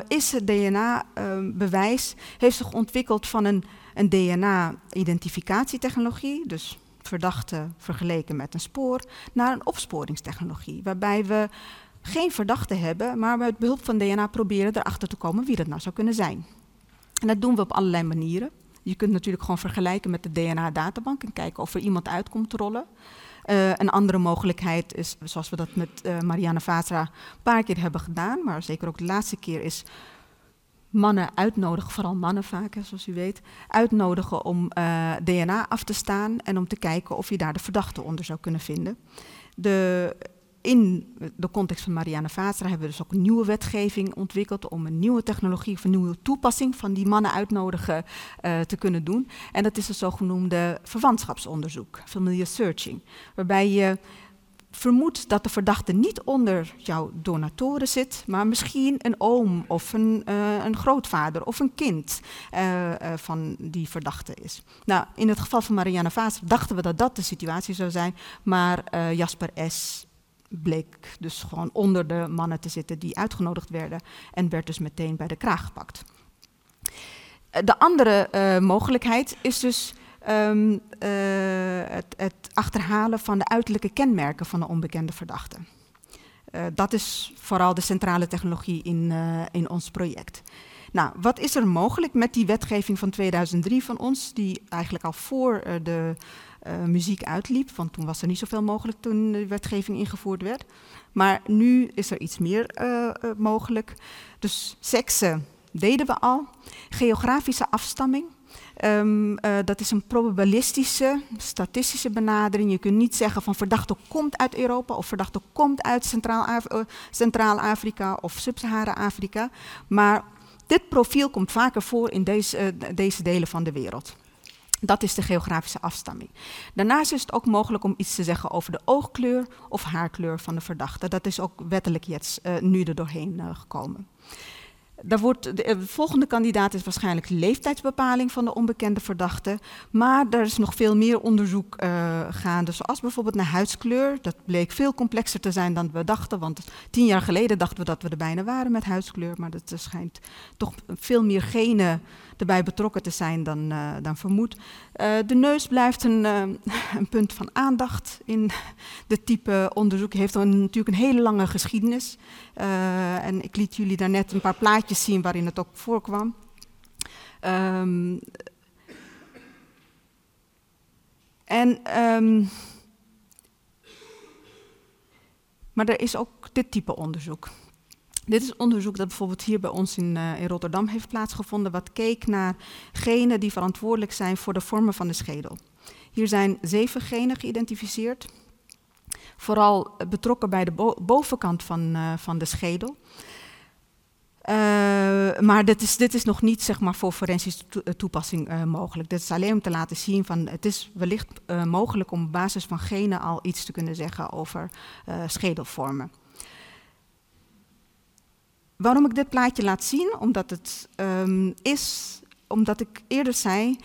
is het DNA-bewijs, heeft zich ontwikkeld van een een DNA-identificatietechnologie, dus verdachte vergeleken met een spoor, naar een opsporingstechnologie, waarbij we geen verdachte hebben, maar met behulp van DNA proberen erachter te komen wie dat nou zou kunnen zijn. En dat doen we op allerlei manieren. Je kunt natuurlijk gewoon vergelijken met de DNA-databank en kijken of er iemand uitkomt te rollen. Uh, een andere mogelijkheid is, zoals we dat met uh, Marianne Vatra een paar keer hebben gedaan, maar zeker ook de laatste keer, is mannen uitnodigen, vooral mannen vaak, zoals u weet, uitnodigen om eh, DNA af te staan en om te kijken of je daar de verdachte onder zou kunnen vinden. De, in de context van Marianne Vaatstra hebben we dus ook een nieuwe wetgeving ontwikkeld om een nieuwe technologie of een nieuwe toepassing van die mannen uitnodigen uh, te kunnen doen. En dat is het zogenoemde verwantschapsonderzoek, familiar searching, waarbij je vermoed dat de verdachte niet onder jouw donatoren zit, maar misschien een oom of een, uh, een grootvader of een kind uh, uh, van die verdachte is. Nou, in het geval van Marianne Vaas dachten we dat dat de situatie zou zijn, maar Jasper S. bleek dus gewoon onder de mannen te zitten die uitgenodigd werden en werd dus meteen bij de kraag gepakt. De andere mogelijkheid is dus um, uh, het, het, achterhalen van de uiterlijke kenmerken van de onbekende verdachte. Uh, dat is vooral de centrale technologie in, uh, in ons project. Nou, wat is er mogelijk met die wetgeving van 2003 van ons, die eigenlijk al voor de muziek uitliep, want toen was er niet zoveel mogelijk toen de wetgeving ingevoerd werd. Maar nu is er iets meer mogelijk. Dus seksen deden we al. Geografische afstamming. Um, uh, dat is een probabilistische, statistische benadering. Je kunt niet zeggen van verdachte komt uit Europa of verdachte komt uit Centraal-Afrika of Sub-Sahara-Afrika. Maar dit profiel komt vaker voor in deze, uh, deze delen van de wereld. Dat is de geografische afstamming. Daarnaast is het ook mogelijk om iets te zeggen over de oogkleur of haarkleur van de verdachte. Dat is ook wettelijk nu er doorheen gekomen. Daar wordt, de, volgende kandidaat is waarschijnlijk de leeftijdsbepaling van de onbekende verdachte. Maar er is nog veel meer onderzoek uh, gaande, zoals bijvoorbeeld naar huidskleur. Dat bleek veel complexer te zijn dan we dachten, want tien jaar geleden dachten we dat we er bijna waren met huidskleur. Maar dat schijnt toch veel meer genen erbij betrokken te zijn dan, dan vermoed. De neus blijft een, [LAUGHS] een, punt van aandacht in dit type onderzoek. heeft natuurlijk een hele lange geschiedenis. en ik liet jullie daarnet een paar plaatjes zien waarin het ook voorkwam. Um, en, um, maar er is ook dit type onderzoek. Dit is onderzoek dat bijvoorbeeld hier bij ons in, uh, in, Rotterdam heeft plaatsgevonden, wat keek naar genen die verantwoordelijk zijn voor de vormen van de schedel. Hier zijn zeven genen geïdentificeerd, vooral betrokken bij de bo bovenkant van, uh, van de schedel. Uh, maar dit is, dit is nog niet zeg maar, voor forensische toepassing mogelijk. Dit is alleen om te laten zien van het is wellicht mogelijk om op basis van genen al iets te kunnen zeggen over schedelvormen. Waarom ik dit plaatje laat zien? Omdat het um, is, omdat ik eerder zei,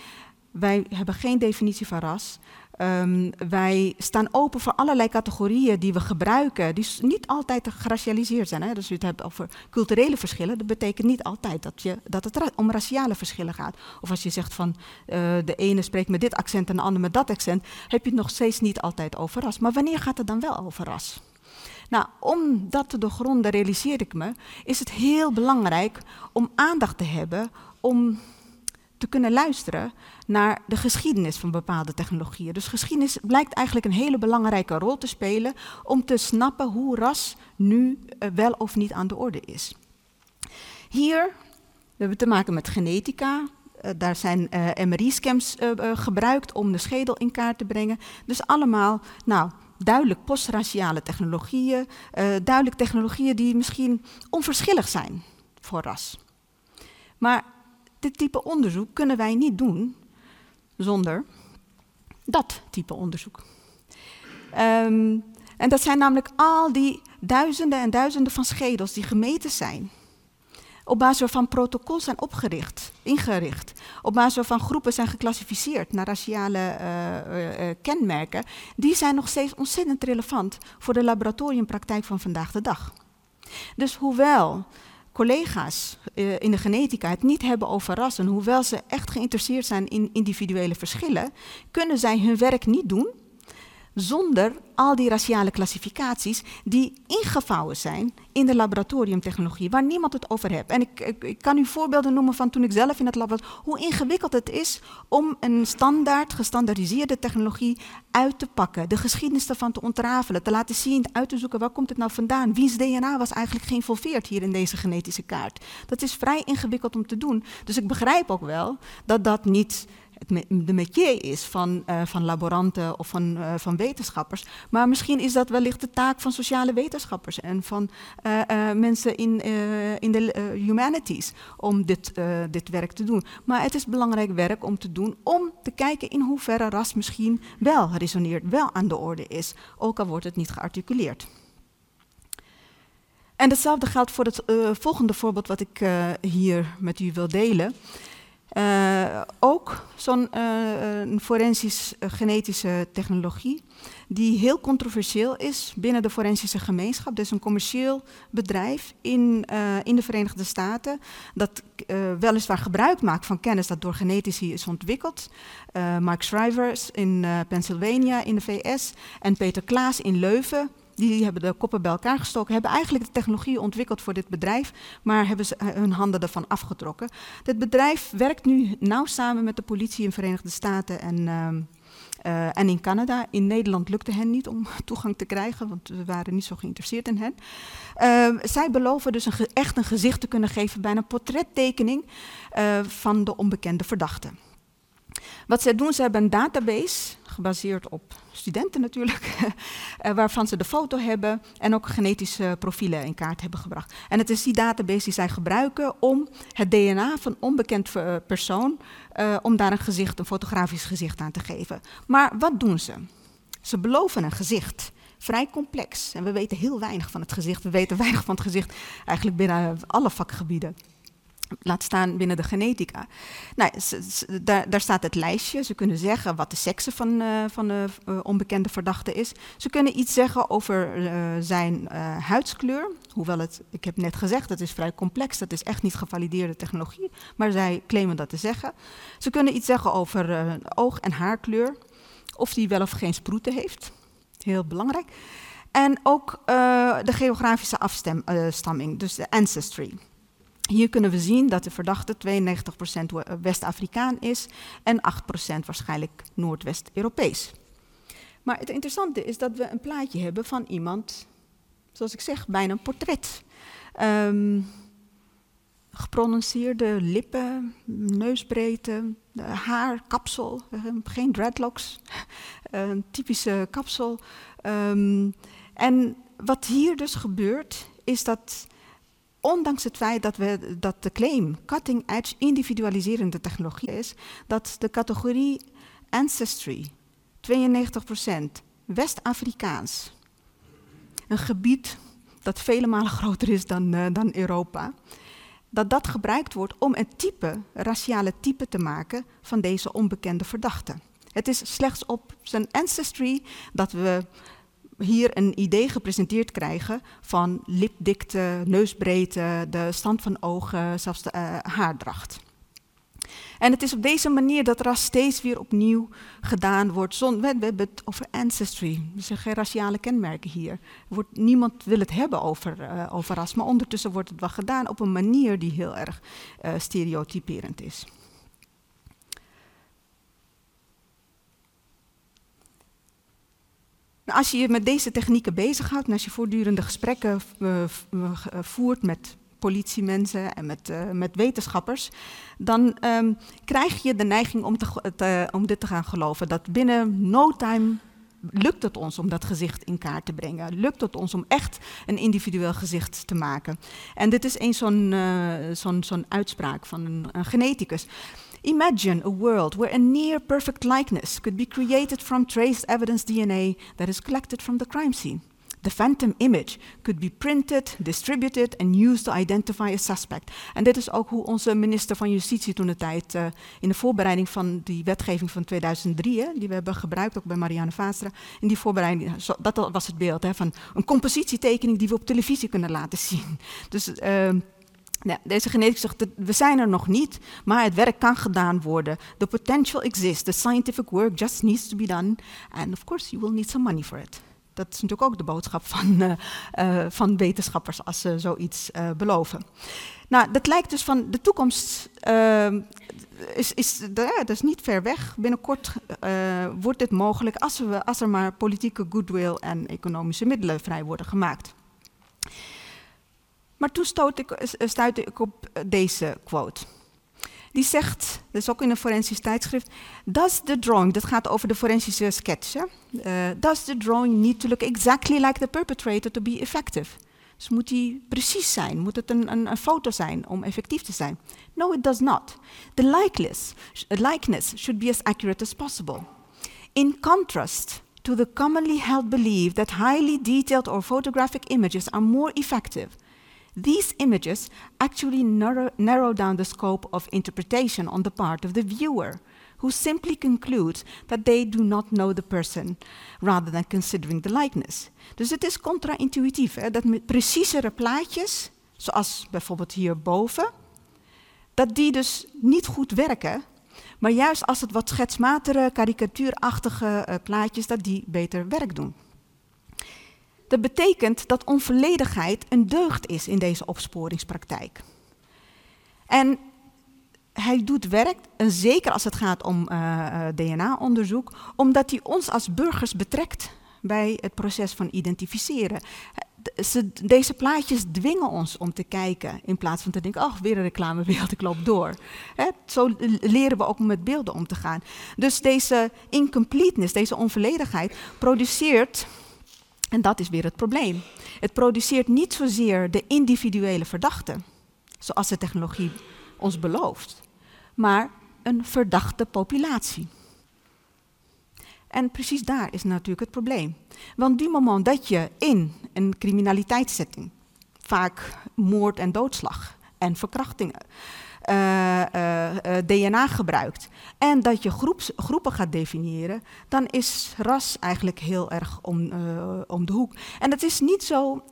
wij hebben geen definitie van ras. Um, wij staan open voor allerlei categorieën die we gebruiken, die niet altijd geracialiseerd zijn. Hè? Dus je het hebt over culturele verschillen, dat betekent niet altijd dat, je, dat het om raciale verschillen gaat. Of als je zegt van uh, de ene spreekt met dit accent en de ander met dat accent, heb je het nog steeds niet altijd over ras. Maar wanneer gaat het dan wel over ras? Nou, om dat te doorgronden, realiseer ik me, is het heel belangrijk om aandacht te hebben om te kunnen luisteren naar de geschiedenis van bepaalde technologieën. Dus geschiedenis blijkt eigenlijk een hele belangrijke rol te spelen om te snappen hoe ras nu uh, wel of niet aan de orde is. Hier we hebben te maken met genetica. Uh, daar zijn uh, MRI-scans gebruikt om de schedel in kaart te brengen. Dus allemaal, nou, duidelijk postraciale technologieën, duidelijk technologieën die misschien onverschillig zijn voor ras. Maar dit type onderzoek kunnen wij niet doen zonder dat type onderzoek. Um, en dat zijn namelijk al die duizenden en duizenden van schedels die gemeten zijn op basis waarvan protocols zijn opgericht, ingericht, op basis waarvan groepen zijn geclassificeerd naar raciale uh, kenmerken, die zijn nog steeds ontzettend relevant voor de laboratoriumpraktijk van vandaag de dag. Dus hoewel collega's in de genetica het niet hebben over rassen, hoewel ze echt geïnteresseerd zijn in individuele verschillen, kunnen zij hun werk niet doen zonder al die raciale klassificaties die ingevouwen zijn in de laboratoriumtechnologie, waar niemand het over heeft. En ik, ik, kan u voorbeelden noemen van toen ik zelf in het lab was, hoe ingewikkeld het is om een standaard, gestandaardiseerde technologie uit te pakken, de geschiedenis ervan te ontrafelen, te laten zien, uit te zoeken waar komt het nou vandaan, wie's DNA was eigenlijk geïnvolveerd hier in deze genetische kaart. Dat is vrij ingewikkeld om te doen. Dus ik begrijp ook wel dat dat niet de métier is van, uh, van laboranten of van, uh, van wetenschappers. Maar misschien is dat wellicht de taak van sociale wetenschappers en van uh, mensen in, in de humanities om dit, dit werk te doen. Maar het is belangrijk werk om te doen om te kijken in hoeverre ras misschien wel resoneert, wel aan de orde is, ook al wordt het niet gearticuleerd. En hetzelfde geldt voor het volgende voorbeeld wat ik hier met u wil delen. Uh, ook zo'n uh, forensisch genetische technologie die heel controversieel is binnen de forensische gemeenschap. Dus een commercieel bedrijf in, in de Verenigde Staten dat weliswaar gebruik maakt van kennis dat door genetici is ontwikkeld. Mike Shriver in Pennsylvania in de VS en Peter Klaas in Leuven die hebben de koppen bij elkaar gestoken, hebben eigenlijk de technologie ontwikkeld voor dit bedrijf, maar hebben ze hun handen ervan afgetrokken. Dit bedrijf werkt nu nauw samen met de politie in de Verenigde Staten en, uh, uh, en in Canada. In Nederland lukte hen niet om [LAUGHS] toegang te krijgen, want we waren niet zo geïnteresseerd in hen. Uh, zij beloven dus een echt een gezicht te kunnen geven bij een portrettekening uh, van de onbekende verdachte. Wat zij doen, ze hebben een database, gebaseerd op studenten natuurlijk, [LAUGHS] eh, waarvan ze de foto hebben en ook genetische profielen in kaart hebben gebracht. En het is die database die zij gebruiken om het DNA van onbekend eh, persoon, uh, om daar een gezicht, een fotografisch gezicht aan te geven. Maar wat doen ze? Ze beloven een gezicht. Vrij complex. En we weten heel weinig van het gezicht. We weten [LAUGHS] weinig van het gezicht eigenlijk binnen alle vakgebieden laat staan binnen de genetica. Nou, daar, daar, staat het lijstje. Ze kunnen zeggen wat de sekse van, uh, van de uh, onbekende verdachte is. Ze kunnen iets zeggen over uh, zijn huidskleur. Hoewel het, ik heb net gezegd, dat is vrij complex. Dat is echt niet gevalideerde technologie. Maar zij claimen dat te zeggen. Ze kunnen iets zeggen over oog- en haarkleur. Of die wel of geen sproeten heeft. Heel belangrijk. En ook de geografische afstamming, dus de ancestry. Hier kunnen we zien dat de verdachte 92% West-Afrikaan is en 8% waarschijnlijk Noordwest-Europees. Maar het interessante is dat we een plaatje hebben van iemand, zoals ik zeg, bijna een portret. Um, geprononceerde lippen, neusbreedte, haar, kapsel, ehm, geen dreadlocks, [LAUGHS] een typische kapsel. Um, en wat hier dus gebeurt, is dat ondanks het feit dat, we, dat de claim cutting edge individualiserende technologie is, dat de categorie ancestry, 92%, West-Afrikaans, een gebied dat vele malen groter is dan, uh, dan Europa, dat dat gebruikt wordt om een type, raciale type te maken van deze onbekende verdachte. Het is slechts op zijn ancestry dat we hier een idee gepresenteerd krijgen van lipdikte, neusbreedte, de stand van ogen, zelfs de uh, haardracht. En het is op deze manier dat ras steeds weer opnieuw gedaan wordt. we, hebben het over ancestry, zijn geen raciale kenmerken hier. Wordt, niemand wil het hebben over, uh, over ras, maar ondertussen wordt het wel gedaan op een manier die heel erg uh, stereotyperend is. Nou, als je je met deze technieken bezighoudt en als je voortdurende gesprekken uh, voert met politiemensen en met, met wetenschappers, dan um, krijg je de neiging om, te, om dit te gaan geloven. Dat binnen no time lukt het ons om dat gezicht in kaart te brengen? Lukt het ons om echt een individueel gezicht te maken? En dit is een zo'n uitspraak van een geneticus. Imagine a world where a near perfect likeness could be created from traced evidence DNA that is collected from the crime scene. The phantom image could be printed, distributed and used to identify a suspect. En dit is ook hoe onze minister van Justitie toen de tijd uh, in de voorbereiding van die wetgeving van 2003, hè, die we hebben gebruikt ook bij Marianne Vaastra, in die voorbereiding, dat was het beeld hè, van een compositietekening die we op televisie kunnen laten zien. Dus uh, ja, deze geneticus zegt, we zijn er nog niet, maar het werk kan gedaan worden. The potential exists, the scientific work just needs to be done. And of course, you will need some money for it. Dat is natuurlijk ook de boodschap van, uh, uh, van wetenschappers als ze zoiets uh, beloven. Nou, dat lijkt dus van de toekomst, is, is, ja, dat is niet ver weg. Binnenkort wordt dit mogelijk als, we, als er maar politieke goodwill en economische middelen vrij worden gemaakt. Maar toen ik, eh, stuitte ik op eh, deze quote. Die zegt, dat is ook in een forensisch tijdschrift, does the drawing, dat gaat over de forensische sketch, does the drawing need to look exactly like the perpetrator to be effective? Dus moet die precies zijn? Moet het een, een, een, foto zijn om effectief te zijn? No, it does not. The likeness, likeness should be as accurate as possible. In contrast to the commonly held belief that highly detailed or photographic images are more effective, these images actually narrow, down the scope of interpretation on the part of the viewer, who simply concludes that they do not know the person, rather than considering the likeness. Dus het is contra-intuïtief, dat met preciezere plaatjes, zoals bijvoorbeeld hierboven, dat die dus niet goed werken, maar juist als het wat schetsmatere, karikatuurachtige uh, plaatjes, dat die beter werk doen. Dat betekent dat onvolledigheid een deugd is in deze opsporingspraktijk. En hij doet werk, en zeker als het gaat om DNA-onderzoek, omdat hij ons als burgers betrekt bij het proces van identificeren. Ze, deze plaatjes dwingen ons om te kijken in plaats van te denken, oh, weer een reclamebeeld, ik loop door. zo leren we ook met beelden om te gaan. Dus deze incompleteness, deze onvolledigheid, produceert, en dat is weer het probleem, het produceert niet zozeer de individuele verdachte, zoals de technologie ons belooft, maar een verdachte populatie. En precies daar is natuurlijk het probleem. Want die moment dat je in een criminaliteitssetting, vaak moord en doodslag en verkrachtingen, uh, uh, uh, DNA gebruikt en dat je groeps, groepen gaat definiëren, dan is ras eigenlijk heel erg om, om de hoek. En het is niet zo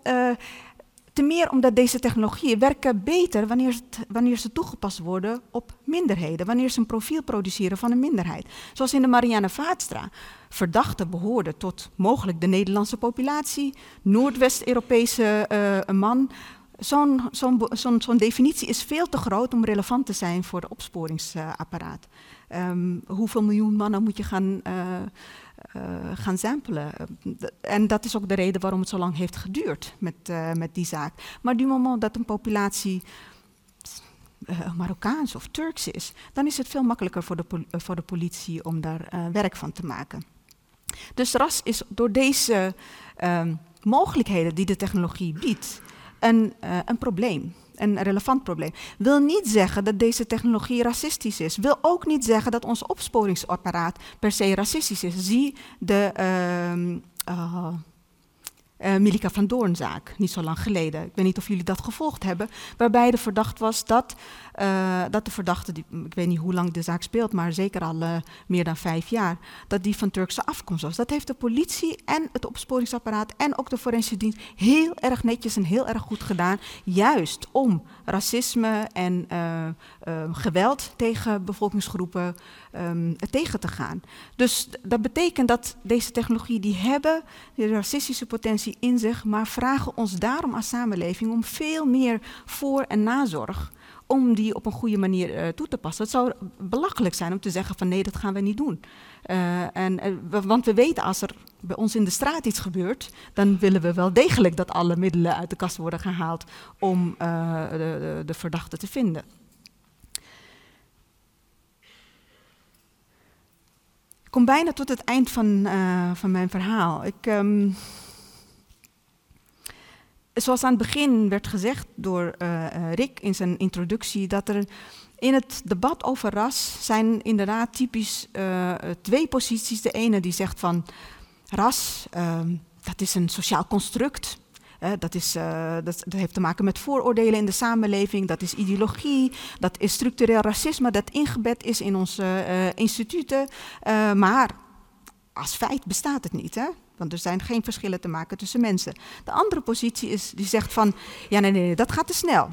te meer omdat deze technologieën werken beter wanneer, wanneer ze toegepast worden op minderheden, wanneer ze een profiel produceren van een minderheid. Zoals in de Marianne Vaatstra. Verdachten behoorden tot mogelijk de Nederlandse populatie, Noordwest-Europese man. Zo'n zo zo zo definitie is veel te groot om relevant te zijn voor de opsporingsapparaat. Um, hoeveel miljoen mannen moet je gaan uh, gaan samplen. En dat is ook de reden waarom het zo lang heeft geduurd met, uh, met die zaak. Maar du moment dat een populatie Marokkaans of Turks is, dan is het veel makkelijker voor de, voor de politie om daar werk van te maken. Dus ras is door deze ehm, mogelijkheden die de technologie biedt een, een probleem een relevant probleem. Wil niet zeggen dat deze technologie racistisch is. Wil ook niet zeggen dat ons opsporingsapparaat per se racistisch is. Zie de uh, uh, Milika van Doornzaak, niet zo lang geleden. Ik weet niet of jullie dat gevolgd hebben. Waarbij de verdacht was dat, uh, dat de verdachte, die, ik weet niet hoe lang de zaak speelt, maar zeker al uh, meer dan vijf jaar, dat die van Turkse afkomst was. Dat heeft de politie en het opsporingsapparaat en ook de forensische dienst heel erg netjes en heel erg goed gedaan. Juist om racisme en geweld tegen bevolkingsgroepen um, tegen te gaan. Dus dat betekent dat deze technologieën die hebben de racistische potentie in zich, maar vragen ons daarom als samenleving om veel meer voor- en nazorg om die op een goede manier uh, toe te passen. Het zou belachelijk zijn om te zeggen van nee, dat gaan we niet doen. Uh, en, uh, want we weten als er bij ons in de straat iets gebeurt, dan willen we wel degelijk dat alle middelen uit de kast worden gehaald om de, de, de verdachte te vinden. kom bijna tot het eind van, van mijn verhaal. Ik, um, zoals aan het begin werd gezegd door uh, Rick in zijn introductie, dat er in het debat over ras zijn inderdaad typisch uh, twee posities. De ene die zegt van ras, ehm, dat is een sociaal construct. dat, is, dat, dat, heeft te maken met vooroordelen in de samenleving, dat is ideologie, dat is structureel racisme dat ingebed is in onze instituten. Maar als feit bestaat het niet, hè? Want er zijn geen verschillen te maken tussen mensen. De andere positie is, die zegt van, ja nee, nee, dat gaat te snel.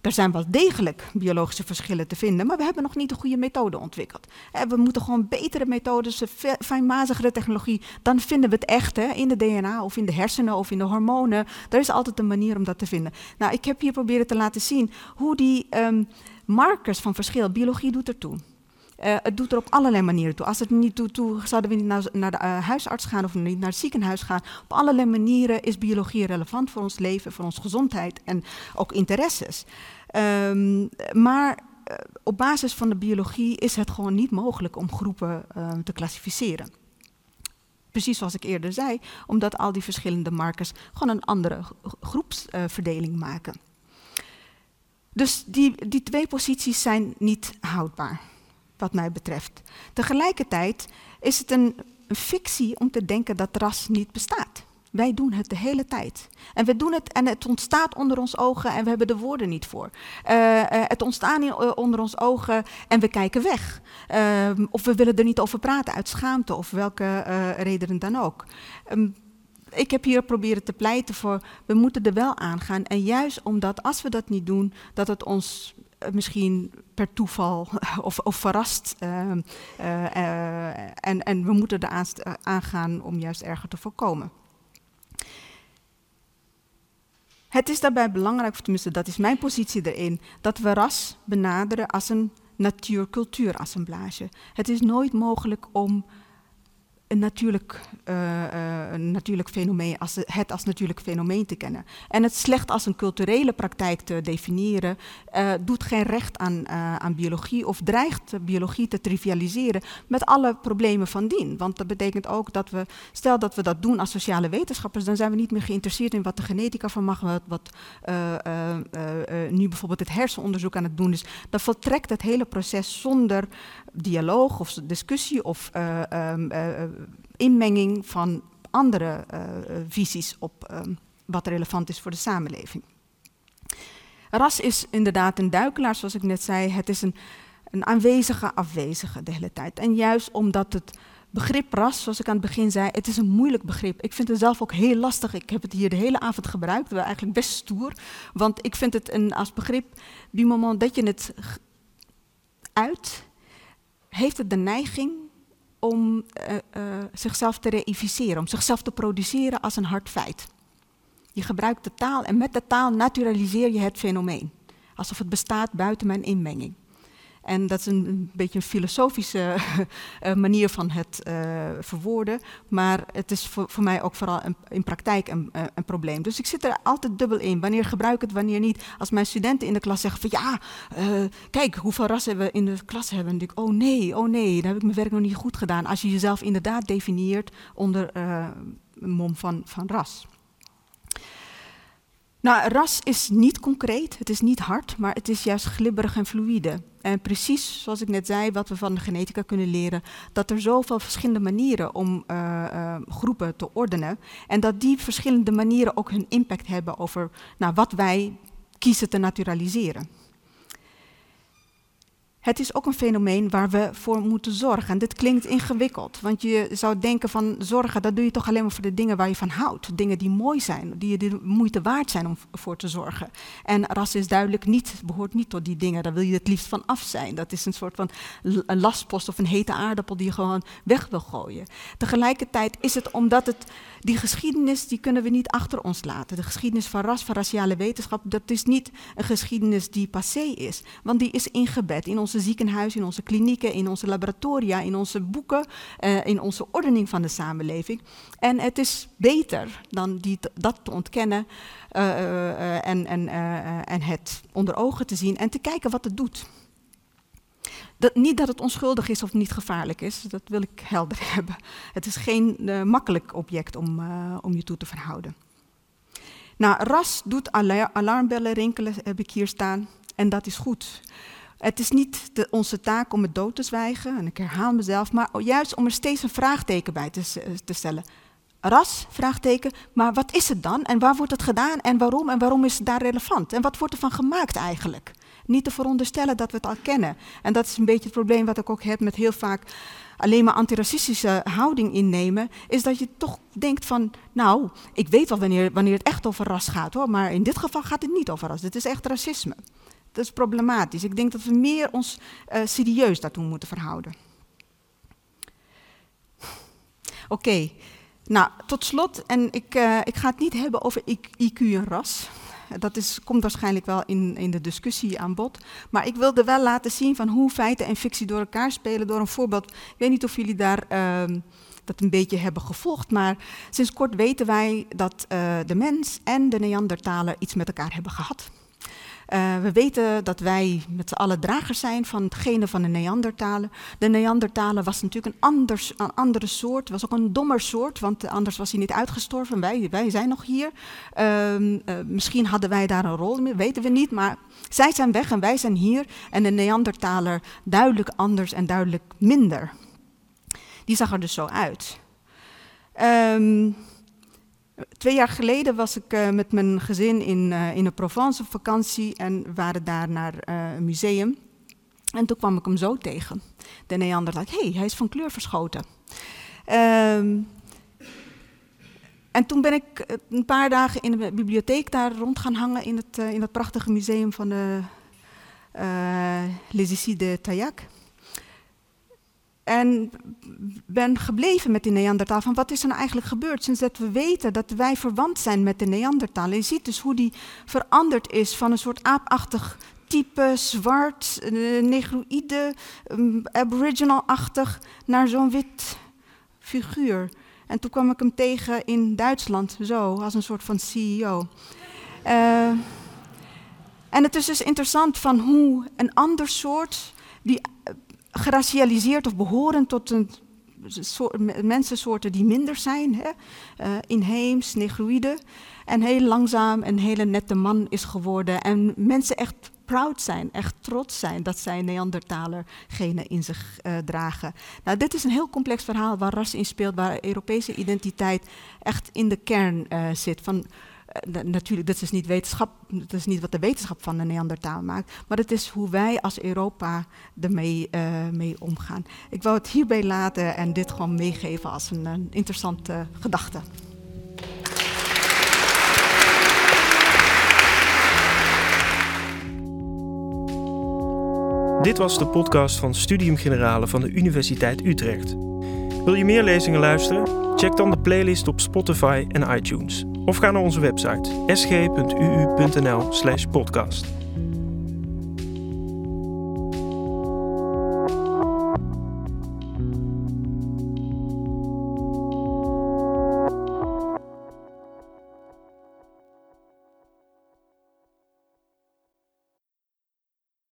Er zijn wel degelijk biologische verschillen te vinden, maar we hebben nog niet de goede methode ontwikkeld. We moeten gewoon betere methodes, fijnmazigere technologie. Dan vinden we het echt hè, in de DNA of in de hersenen of in de hormonen. Er is altijd een manier om dat te vinden. Nou, ik heb hier proberen te laten zien hoe die um, markers van verschil, biologie doet ertoe. Uh, het doet er op allerlei manieren toe. Als het niet toe, toe zouden we niet naar, naar de uh, huisarts gaan of niet naar het ziekenhuis gaan. Op allerlei manieren is biologie relevant voor ons leven, voor onze gezondheid en ook interesses. Um, maar uh, op basis van de biologie is het gewoon niet mogelijk om groepen te klassificeren. Precies zoals ik eerder zei, omdat al die verschillende markers gewoon een andere groepsverdeling maken. Dus die, die twee posities zijn niet houdbaar wat mij betreft. Tegelijkertijd is het een, fictie om te denken dat ras niet bestaat. Wij doen het de hele tijd. En we doen het en het ontstaat onder ons ogen en we hebben de woorden niet voor. Uh, uh, het ontstaat uh, onder ons ogen en we kijken weg. Ehm, of we willen er niet over praten uit schaamte of welke redenen dan ook. Um, ik heb hier proberen te pleiten voor, we moeten er wel aangaan. En juist omdat als we dat niet doen, dat het ons misschien per toeval [LAUGHS] of, of verrast. Uh, uh, en, en we moeten er aangaan om juist erger te voorkomen. Het is daarbij belangrijk, of tenminste dat is mijn positie erin, dat we ras benaderen als een natuur-cultuur-assemblage. Het is nooit mogelijk om een natuurlijk, uh, uh, een natuurlijk fenomeen, als het als natuurlijk fenomeen te kennen. En het slecht als een culturele praktijk te definiëren, uh, doet geen recht aan, aan biologie of dreigt biologie te trivialiseren met alle problemen van dien. Want dat betekent ook dat we, stel dat we dat doen als sociale wetenschappers, dan zijn we niet meer geïnteresseerd in wat de genetica van mag, wat, wat nu bijvoorbeeld het hersenonderzoek aan het doen is. Dan voltrekt het hele proces zonder dialoog of discussie of um, inmenging van andere visies op uh, wat relevant is voor de samenleving. Ras is inderdaad een duikelaar, zoals ik net zei. Het is een, een aanwezige afwezige de hele tijd. En juist omdat het begrip ras, zoals ik aan het begin zei, het is een moeilijk begrip. Ik vind het zelf ook heel lastig. Ik heb het hier de hele avond gebruikt, wel eigenlijk best stoer. Want ik vind het een, als begrip, die moment dat je het uit, heeft het de neiging om uh, uh, zichzelf te reificeren, om zichzelf te produceren als een hard feit. Je gebruikt de taal en met de taal naturaliseer je het fenomeen. Alsof het bestaat buiten mijn inmenging. En dat is een, een beetje een filosofische uh, [LAUGHS] manier van het uh, verwoorden. Maar het is voor, voor mij ook vooral een, in praktijk een, uh, een, probleem. Dus ik zit er altijd dubbel in. Wanneer gebruik ik het, wanneer niet. Als mijn studenten in de klas zeggen van ja, kijk hoeveel rassen we in de klas hebben. Dan denk ik, oh nee, oh nee, dan heb ik mijn werk nog niet goed gedaan. Als je jezelf inderdaad definieert onder een mom van, van ras. Nou, ras is niet concreet, het is niet hard, maar het is juist glibberig en fluïde. En precies zoals ik net zei, wat we van de genetica kunnen leren, dat er zoveel verschillende manieren om uh, uh, groepen te ordenen en dat die verschillende manieren ook hun impact hebben over nou, wat wij kiezen te naturaliseren. Het is ook een fenomeen waar we voor moeten zorgen. En dit klinkt ingewikkeld, want je zou denken van zorgen, dat doe je toch alleen maar voor de dingen waar je van houdt. Dingen die mooi zijn, die je de moeite waard zijn om voor te zorgen. En ras is duidelijk niet, behoort niet tot die dingen, daar wil je het liefst van af zijn. Dat is een soort van een lastpost of een hete aardappel die je gewoon weg wil gooien. Tegelijkertijd is het omdat het, die geschiedenis, die kunnen we niet achter ons laten. De geschiedenis van ras, van raciale wetenschap, dat is niet een geschiedenis die passé is. Want die is ingebed in onze ziekenhuizen, in onze klinieken, in onze laboratoria, in onze boeken, uh, in onze ordening van de samenleving. En het is beter dan die dat te ontkennen uh, en, en, en het onder ogen te zien en te kijken wat het doet. Dat, niet dat het onschuldig is of niet gevaarlijk is, dat wil ik helder [LAUGHS] hebben. Het is geen makkelijk object om, om je toe te verhouden. Nou, ras doet alarmbellen rinkelen, heb ik hier staan. En dat is goed. Het is niet de, onze taak om het dood te zwijgen, en ik herhaal mezelf, maar juist om er steeds een vraagteken bij te, te stellen. Ras, vraagteken, maar wat is het dan? En waar wordt het gedaan? En waarom? En waarom is het daar relevant? En wat wordt ervan gemaakt eigenlijk? Niet te veronderstellen dat we het al kennen. En dat is een beetje het probleem wat ik ook heb met heel vaak alleen maar antiracistische houding innemen, is dat je toch denkt van, nou, ik weet wel wanneer, wanneer het echt over ras gaat hoor, maar in dit geval gaat het niet over ras. Dit is echt racisme. Dat is problematisch. Ik denk dat we meer ons uh, serieus daartoe moeten verhouden. Oké, nou tot slot, en ik, uh, ik ga het niet hebben over IQ en ras. Dat is, komt waarschijnlijk wel in, in de discussie aan bod. Maar ik wilde wel laten zien van hoe feiten en fictie door elkaar spelen door een voorbeeld. Ik weet niet of jullie daar uh, dat een beetje hebben gevolgd, maar sinds kort weten wij dat uh, de mens en de Neandertaler iets met elkaar hebben gehad. Uh, we weten dat wij met z'n allen dragers zijn van het genen van de Neandertalen. De Neandertalen was natuurlijk een, anders, een andere soort, was ook een dommer soort, want anders was hij niet uitgestorven. Wij, wij zijn nog hier. Uh, uh, misschien hadden wij daar een rol in, weten we niet, maar zij zijn weg en wij zijn hier. En de Neandertaler duidelijk anders en duidelijk minder. Die zag er dus zo uit. Um, Twee jaar geleden was ik uh, met mijn gezin in, uh, in de Provence op vakantie en waren daar naar uh, een museum. En toen kwam ik hem zo tegen. De Neandertal, hé, hey, hij is van kleur verschoten. Um, en toen ben ik een paar dagen in de bibliotheek daar rond gaan hangen in het, in dat prachtige museum van de Les Ici de Taillac. En ben gebleven met die Neandertaal. Van wat is er nou eigenlijk gebeurd sinds dat we weten dat wij verwant zijn met de Neandertaal. En je ziet dus hoe die veranderd is van een soort aapachtig type, zwart, uh, negroïde, um, aboriginal-achtig, naar zo'n wit figuur. En toen kwam ik hem tegen in Duitsland, zo, als een soort van CEO. Uh, en het is dus interessant van hoe een ander soort, die geracialiseerd of behorend tot een soort, mensensoorten die minder zijn, hè, uh, inheems, negroïde, en heel langzaam een hele nette man is geworden. En mensen echt proud zijn, echt trots zijn dat zij Neandertaler genen in zich uh, dragen. Nou, dit is een heel complex verhaal waar ras in speelt, waar Europese identiteit echt in de kern uh, zit. Van, uh, natuurlijk, dat is, niet wetenschap, dat is niet wat de wetenschap van de Neandertaal maakt, maar het is hoe wij als Europa ermee mee omgaan. Ik wou het hierbij laten en dit gewoon meegeven als een, een interessante gedachte. Dit was de podcast van Studium Generale van de Universiteit Utrecht. Wil je meer lezingen luisteren? Check dan de playlist op Spotify en iTunes. Of ga naar onze website sg.uu.nl/podcast.